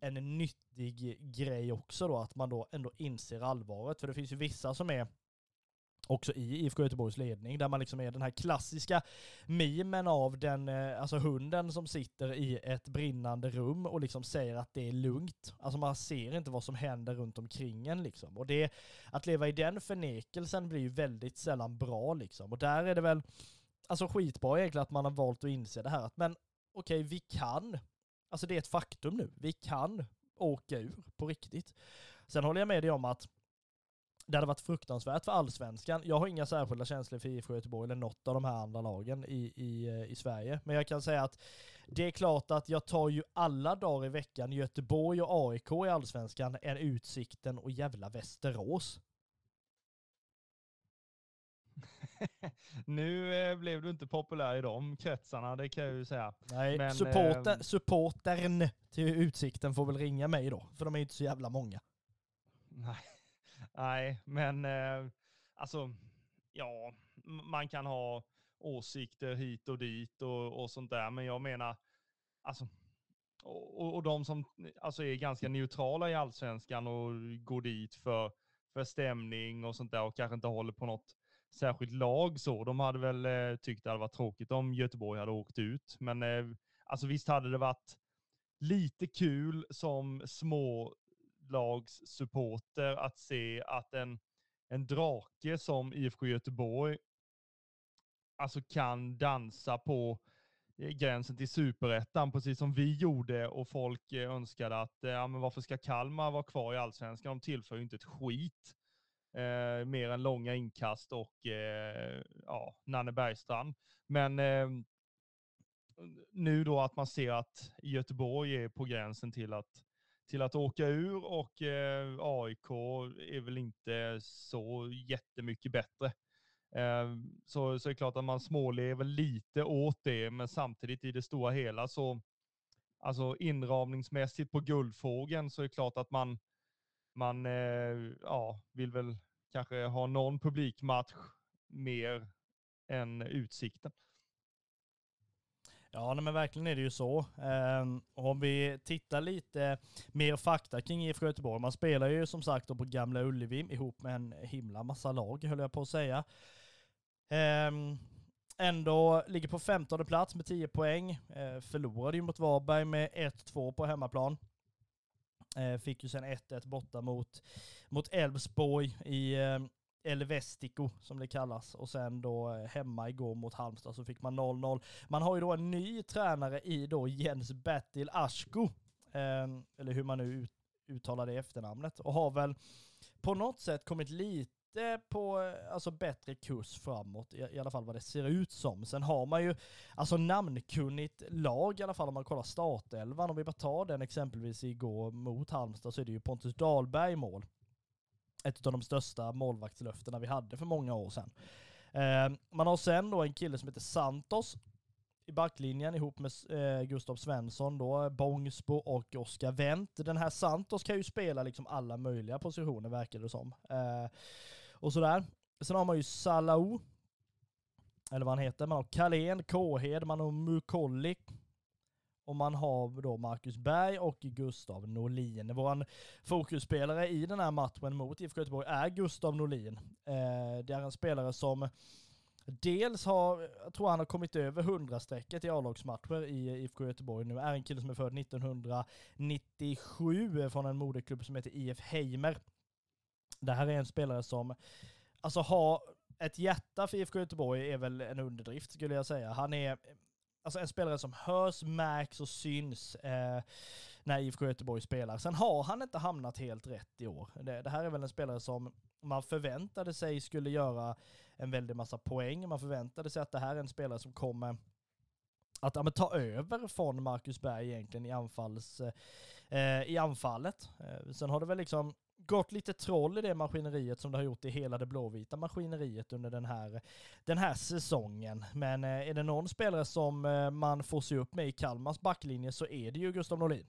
Speaker 1: en nyttig grej också då, att man då ändå inser allvaret. För det finns ju vissa som är också i IFK Göteborgs ledning, där man liksom är den här klassiska mimen av den, eh, alltså hunden som sitter i ett brinnande rum och liksom säger att det är lugnt. Alltså man ser inte vad som händer runt omkring en liksom. Och det, att leva i den förnekelsen blir ju väldigt sällan bra liksom. Och där är det väl, alltså skitbra egentligen att man har valt att inse det här, att men okej, okay, vi kan Alltså det är ett faktum nu. Vi kan åka ur på riktigt. Sen håller jag med dig om att det hade varit fruktansvärt för allsvenskan. Jag har inga särskilda känslor för IFK Göteborg eller något av de här andra lagen i, i, i Sverige. Men jag kan säga att det är klart att jag tar ju alla dagar i veckan Göteborg och AIK i allsvenskan än Utsikten och jävla Västerås.
Speaker 3: nu eh, blev du inte populär i de kretsarna, det kan jag ju säga.
Speaker 1: Nej, Men, supporter, eh, supportern till Utsikten får väl ringa mig då, för de är inte så jävla många.
Speaker 3: Nej, nej men eh, alltså, ja, man kan ha åsikter hit och dit och, och sånt där, men jag menar, alltså, och, och de som alltså, är ganska neutrala i allsvenskan och går dit för, för stämning och sånt där och kanske inte håller på något särskilt lag så. De hade väl eh, tyckt det hade varit tråkigt om Göteborg hade åkt ut. Men eh, alltså visst hade det varit lite kul som små lags supporter att se att en, en drake som IFK Göteborg alltså kan dansa på eh, gränsen till superettan, precis som vi gjorde och folk eh, önskade att, eh, ja men varför ska Kalmar vara kvar i allsvenskan? De tillför ju inte ett skit eh, mer än långa inkast och eh, ja, Nanne Bergstrand. Men eh, nu då att man ser att Göteborg är på gränsen till att, till att åka ur och eh, AIK är väl inte så jättemycket bättre. Eh, så, så är det klart att man smålever lite åt det, men samtidigt i det stora hela så, alltså inramningsmässigt på Guldfågeln så är det klart att man, man eh, ja, vill väl kanske ha någon publikmatch mer än Utsikten.
Speaker 1: Ja, men verkligen är det ju så. Um, om vi tittar lite mer fakta kring IFK Göteborg. Man spelar ju som sagt på Gamla Ullevi ihop med en himla massa lag, höll jag på att säga. Um, ändå ligger på 15 plats med 10 poäng. Uh, förlorade ju mot Varberg med 1-2 på hemmaplan. Eh, fick ju sen 1-1 borta mot, mot Elfsborg i El Elvestico som det kallas och sen då eh, hemma igår mot Halmstad så fick man 0-0. Man har ju då en ny tränare i då Jens Bertil Asko, eh, eller hur man nu uttalar det efternamnet, och har väl på något sätt kommit lite lite på eh, alltså, bättre kurs framåt, i, i alla fall vad det ser ut som. Sen har man ju alltså namnkunnigt lag i alla fall om man kollar startelvan. Om vi bara tar den exempelvis igår mot Halmstad så är det ju Pontus Dahlberg i mål. Ett av de största målvaktslöftena vi hade för många år sedan. Eh, man har sen då en kille som heter Santos i backlinjen ihop med eh, Gustav Svensson då, Bångsbo och Oskar Wendt. Den här Santos kan ju spela liksom alla möjliga positioner verkar det som. Eh, och sådär. Sen har man ju Salau, eller vad han heter. Man har Kalén, Kåhed, man har Mukolli. Och man har då Marcus Berg och Gustav Norlin. Vår fokusspelare i den här matchen mot IFK Göteborg är Gustav Norlin. Eh, det är en spelare som Dels har, jag tror han har kommit över 100-strecket i A-lagsmatcher i IFK Göteborg nu. Är en kille som är född 1997 från en moderklubb som heter IF Heimer. Det här är en spelare som, alltså har ett hjärta för IFK Göteborg är väl en underdrift skulle jag säga. Han är alltså en spelare som hörs, märks och syns eh, när IFK Göteborg spelar. Sen har han inte hamnat helt rätt i år. Det, det, här är väl en spelare som man förväntade sig skulle göra en väldig massa poäng. Man förväntade sig att det här är en spelare som kommer att ja, ta över från Marcus Berg egentligen i, anfalls, eh, i anfallet. Eh, sen har det väl liksom gått lite troll i det maskineriet som det har gjort i hela det blåvita maskineriet under den här, den här säsongen. Men eh, är det någon spelare som eh, man får se upp med i Kalmars backlinje så är det ju Gustav Norlin.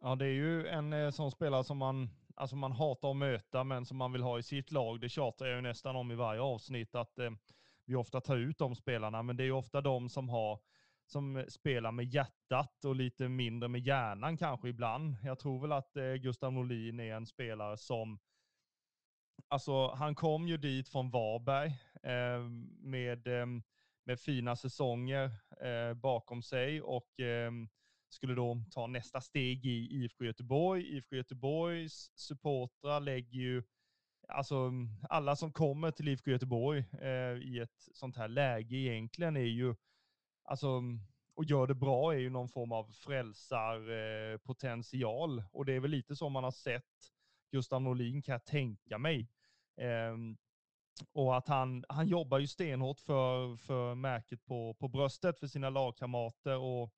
Speaker 3: Ja, det är ju en eh, sån spelare som man, alltså man hatar att möta, men som man vill ha i sitt lag. Det tjatar jag ju nästan om i varje avsnitt, att eh, vi ofta tar ut de spelarna, men det är ju ofta de som har som eh, spelar med hjärtat och lite mindre med hjärnan kanske ibland. Jag tror väl att eh, Gustav Norlin är en spelare som, alltså han kom ju dit från Varberg eh, med, eh, med fina säsonger eh, bakom sig och eh, skulle då ta nästa steg i IFK Göteborg. IFK Göteborgs supportrar lägger ju, alltså alla som kommer till IFK Göteborg eh, i ett sånt här läge egentligen är ju alltså, och gör det bra är ju någon form av frälsarpotential. Eh, och det är väl lite så man har sett Gustav Norlin kan jag tänka mig. Ehm, och att han, han jobbar ju stenhårt för, för märket på, på bröstet för sina lagkamrater och,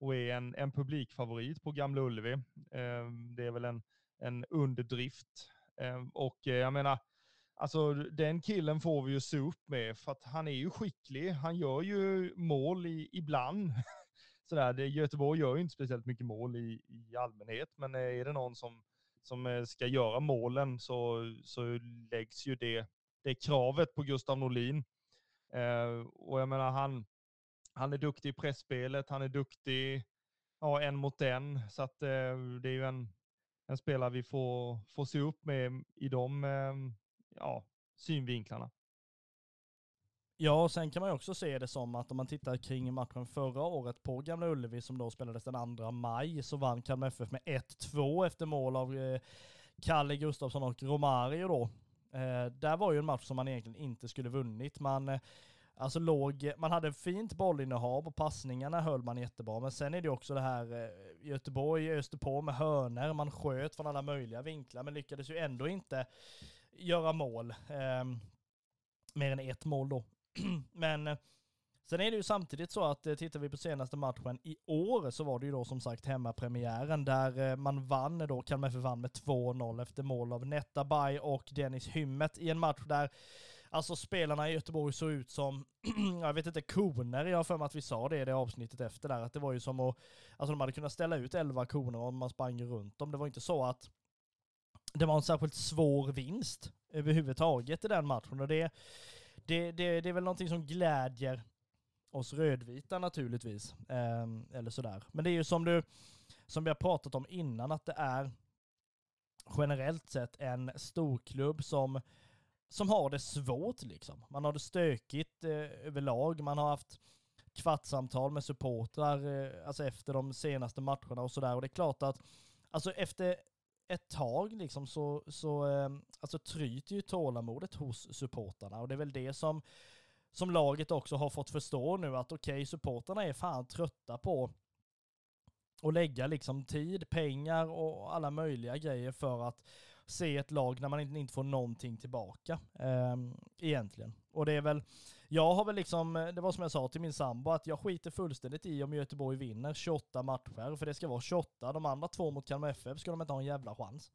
Speaker 3: och är en, en publikfavorit på Gamla Ullevi. Ehm, det är väl en, en underdrift. Ehm, och eh, jag menar, Alltså den killen får vi ju se upp med för att han är ju skicklig. Han gör ju mål i, ibland. Sådär, det, Göteborg gör ju inte speciellt mycket mål i, i allmänhet, men eh, är det någon som, som eh, ska göra målen så, så läggs ju det, det kravet på Gustav Norlin. Eh, och jag menar, han, han är duktig i pressspelet, han är duktig ja, en mot en, så att eh, det är ju en, en spelare vi får, får se upp med i de eh, ja, synvinklarna.
Speaker 1: Ja, och sen kan man ju också se det som att om man tittar kring matchen förra året på Gamla Ullevi som då spelades den 2 maj så vann Kalmar FF med 1-2 efter mål av eh, Kalle Gustafsson och Romario då. Eh, där var ju en match som man egentligen inte skulle vunnit. Man, eh, alltså låg, man hade fint bollinnehav och passningarna höll man jättebra. Men sen är det också det här, eh, Göteborg öste på med hörner, man sköt från alla möjliga vinklar men lyckades ju ändå inte göra mål. Eh, mer än ett mål då. Men eh, sen är det ju samtidigt så att eh, tittar vi på senaste matchen i år så var det ju då som sagt hemmapremiären där eh, man vann då, Kalmar FF vann med 2-0 efter mål av Netabay och Dennis Hymmet i en match där Alltså spelarna i Göteborg såg ut som, jag vet inte, koner. Jag har för mig att vi sa det i det avsnittet efter där, att det var ju som att, alltså de hade kunnat ställa ut 11 koner om man sprang runt dem. Det var inte så att det var en särskilt svår vinst överhuvudtaget i den matchen. Och det, det, det, det är väl någonting som glädjer oss rödvita naturligtvis. Eh, eller sådär. Men det är ju som du, som vi har pratat om innan, att det är generellt sett en storklubb som, som har det svårt liksom. Man har det stökigt eh, överlag. Man har haft kvartssamtal med supportrar eh, alltså efter de senaste matcherna och sådär. Och det är klart att alltså efter ett tag liksom så, så ehm, alltså tryter ju tålamodet hos supportarna och det är väl det som, som laget också har fått förstå nu att okej, okay, supportarna är fan trötta på att lägga liksom tid, pengar och alla möjliga grejer för att se ett lag när man inte, inte får någonting tillbaka eh, egentligen. Och det är väl, jag har väl liksom, det var som jag sa till min sambo, att jag skiter fullständigt i om Göteborg vinner 28 matcher, för det ska vara 28. De andra två mot Kalmar FF ska de inte ha en jävla chans.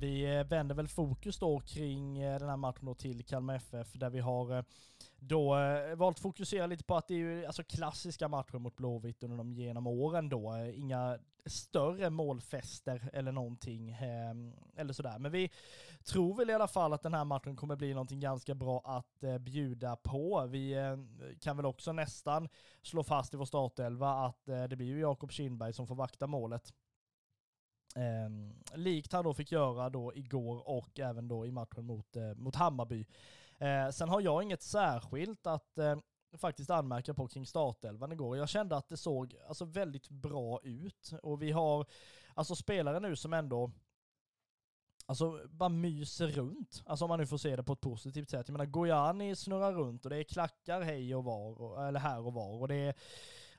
Speaker 1: Vi eh, vänder väl fokus då kring eh, den här matchen då till Kalmar FF där vi har eh, då eh, valt fokusera lite på att det är ju alltså klassiska matcher mot Blåvitt under de genom åren då. Eh, inga större målfester eller någonting eh, eller sådär. Men vi tror väl i alla fall att den här matchen kommer bli någonting ganska bra att eh, bjuda på. Vi eh, kan väl också nästan slå fast i vår startelva att eh, det blir ju Jakob Kindberg som får vakta målet. Eh, likt han då fick göra då igår och även då i matchen mot, eh, mot Hammarby. Eh, sen har jag inget särskilt att eh, faktiskt anmärka på kring startelvan igår. Jag kände att det såg alltså väldigt bra ut och vi har alltså spelare nu som ändå Alltså bara myser runt. Alltså om man nu får se det på ett positivt sätt. Jag menar Gojani snurrar runt och det är klackar hej och var, och, eller här och var. Och det är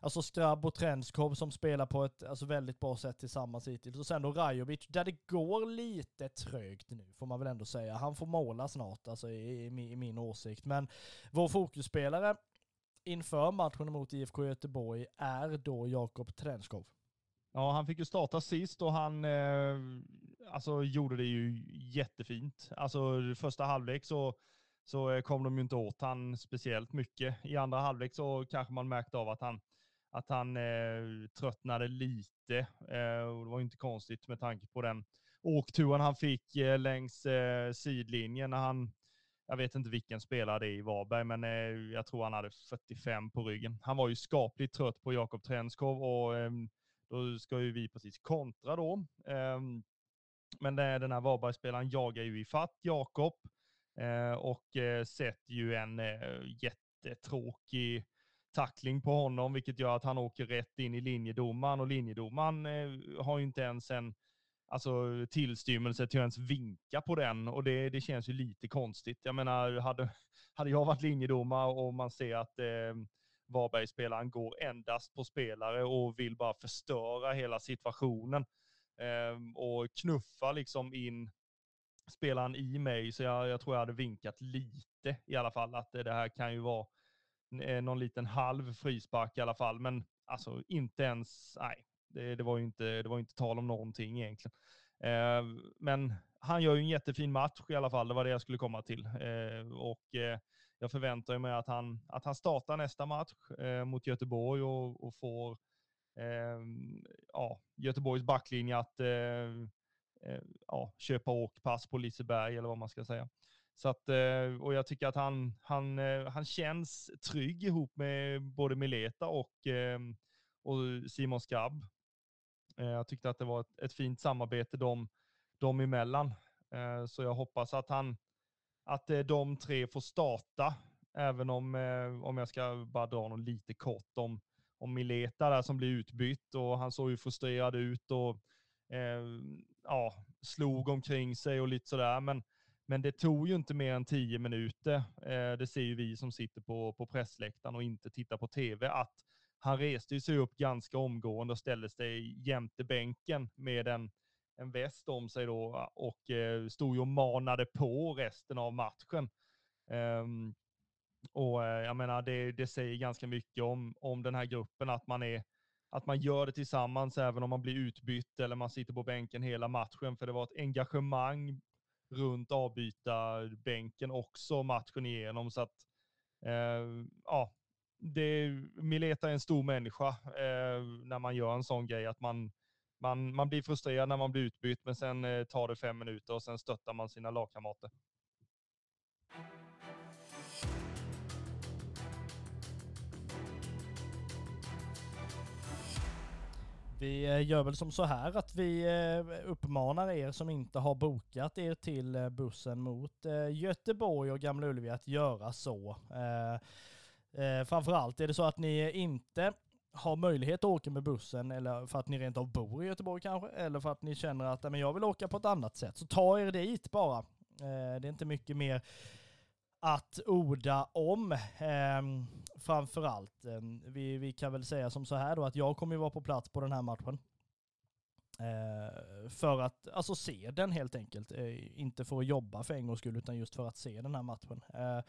Speaker 1: alltså Strabb och Trenskov som spelar på ett alltså, väldigt bra sätt tillsammans hittills. Och sen då Rajovic, där det går lite trögt nu får man väl ändå säga. Han får måla snart, alltså i, i, i min åsikt. Men vår fokusspelare inför matchen mot IFK Göteborg är då Jakob Trenskov.
Speaker 3: Ja, han fick ju starta sist och han eh, alltså, gjorde det ju jättefint. Alltså första halvlek så, så eh, kom de ju inte åt han speciellt mycket. I andra halvlek så kanske man märkte av att han, att han eh, tröttnade lite. Eh, och det var ju inte konstigt med tanke på den åkturen han fick eh, längs eh, sidlinjen när han jag vet inte vilken spelare det är i Varberg, men eh, jag tror han hade 45 på ryggen. Han var ju skapligt trött på Jakob Trenskov och eh, då ska ju vi precis kontra då. Eh, men den här Varbergsspelaren jagar ju i fatt Jakob och sätter ju en jättetråkig tackling på honom, vilket gör att han åker rätt in i linjedomaren. Och linjedomaren eh, har ju inte ens en alltså, tillstymmelse till att ens vinka på den. Och det, det känns ju lite konstigt. Jag menar, hade, hade jag varit linjedomare och man ser att eh, Varbergsspelaren går endast på spelare och vill bara förstöra hela situationen eh, och knuffa liksom in spelaren i mig, så jag, jag tror jag hade vinkat lite i alla fall, att det här kan ju vara Eh, någon liten halv frispark i alla fall, men alltså inte ens, nej, det, det, var ju inte, det var inte tal om någonting egentligen. Eh, men han gör ju en jättefin match i alla fall, det var det jag skulle komma till. Eh, och eh, jag förväntar mig att han, att han startar nästa match eh, mot Göteborg och, och får eh, ja, Göteborgs backlinje att eh, eh, ja, köpa åkpass på Liseberg eller vad man ska säga. Så att, eh, och jag tycker att han, han, eh, han känns trygg ihop med både Mileta och, ehm, och Simon Skabb. Eh, jag tyckte att det var ett, ett fint samarbete dem, dem emellan. Så jag hoppas att, han, att de tre får starta, även om, om jag ska bara dra något lite kort om, om Mileta där som blir utbytt och han såg ju frustrerad ut och eh, ja, slog omkring sig och lite sådär. Men, men det tog ju inte mer än tio minuter, eh, det ser ju vi som sitter på, på pressläktaren och inte tittar på tv, att han reste sig upp ganska omgående och ställde sig jämte bänken med en, en väst om sig då och eh, stod ju och manade på resten av matchen. Ehm, och eh, jag menar, det, det säger ganska mycket om, om den här gruppen, att man, är, att man gör det tillsammans även om man blir utbytt eller man sitter på bänken hela matchen. För det var ett engagemang runt avbytarbänken också matchen igenom. Så att, eh, ja, det, Mileta är en stor människa eh, när man gör en sån grej. Att man, man, man blir frustrerad när man blir utbytt, men sen eh, tar det fem minuter och sen stöttar man sina lagkamrater.
Speaker 1: Vi eh, gör väl som så här att vi eh, uppmanar er som inte har bokat er till eh, bussen mot Göteborg och Gamla Ullevi att göra så. Framförallt är det så att ni inte har möjlighet att åka med bussen eller för att ni rent av bor i Göteborg kanske, eller för att ni känner att men jag vill åka på ett annat sätt, så ta er dit bara. Det är inte mycket mer att orda om. Eh, framförallt, eh, vi, vi kan väl säga som så här då att jag kommer ju vara på plats på den här matchen. Eh, för att alltså, se den helt enkelt. Eh, inte för att jobba för en gångs skull, utan just för att se den här matchen. Eh,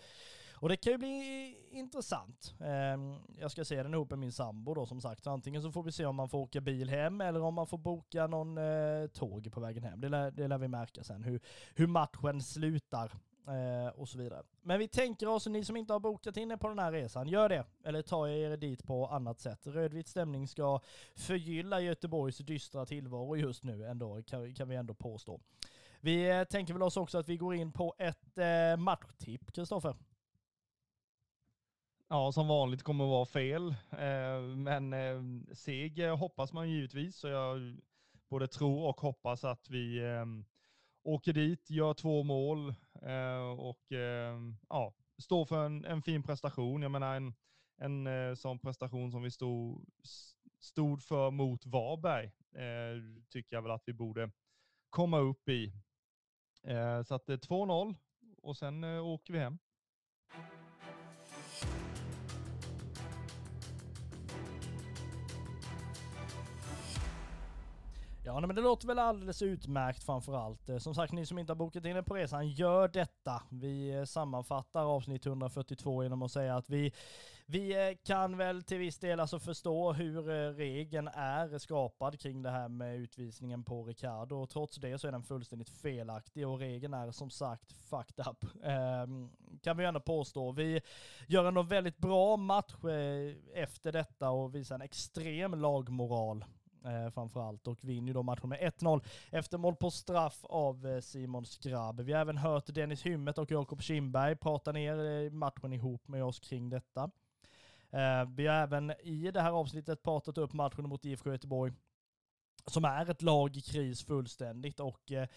Speaker 1: och det kan ju bli intressant. Ehm, jag ska se den ihop med min sambo då som sagt. Så antingen så får vi se om man får åka bil hem eller om man får boka någon eh, tåg på vägen hem. Det lär, det lär vi märka sen hur, hur matchen slutar. Eh, och så vidare. Men vi tänker oss, ni som inte har bokat in er på den här resan, gör det. Eller ta er dit på annat sätt. Rödvit stämning ska förgylla Göteborgs dystra tillvaro just nu ändå, kan, kan vi ändå påstå. Vi eh, tänker väl oss också att vi går in på ett eh, matchtipp, Kristoffer.
Speaker 3: Ja, som vanligt kommer att vara fel. Eh, men eh, seger eh, hoppas man givetvis, så jag både tror och hoppas att vi eh, åker dit, gör två mål Eh, och ehm, ja, står för en, en fin prestation. Jag menar en, en eh, sån prestation som vi stod, stod för mot Varberg eh, tycker jag väl att vi borde komma upp i. Så att det är 2-0 och sen åker vi hem.
Speaker 1: Ja, men det låter väl alldeles utmärkt framför allt. Eh, som sagt, ni som inte har bokat in er på resan, gör detta. Vi eh, sammanfattar avsnitt 142 genom att säga att vi, vi eh, kan väl till viss del alltså förstå hur regeln är skapad kring det här med utvisningen på Ricardo. Och trots det så är den fullständigt felaktig och regeln är som sagt fucked up. Ehm, kan vi ändå påstå. Vi gör ändå väldigt bra match efter detta och visar en extrem lagmoral eh, framförallt och vinner ju då matchen med 1-0 efter mål på straff av eh, Simon Skrabb. Vi har även hört Dennis Hymmet och Jakob Kindberg prata ner eh, matchen ihop med oss kring detta. Eh, vi har även i det här avsnittet pratat upp matchen mot IFK Göteborg som är ett lag i kris fullständigt och eh,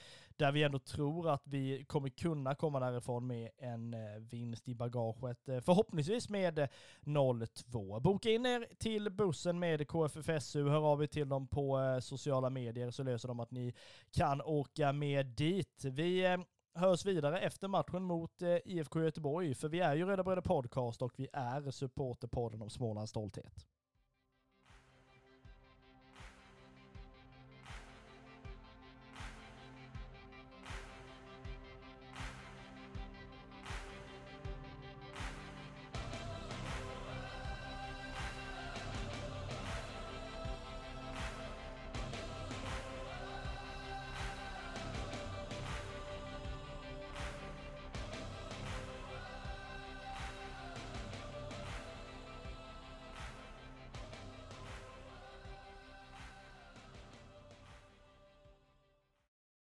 Speaker 1: där vi ändå tror att vi kommer kunna komma därifrån med en eh, vinst i bagaget. Eh, förhoppningsvis med eh, 0-2. Boka in er till bussen med KFFSU, hör av er till dem på eh, sociala medier så löser de att ni kan åka med dit. Vi eh, hörs vidare efter matchen mot IFK Göteborg, för vi är ju Röda Bröder Podcast och vi är supporterpodden om Smålands stolthet.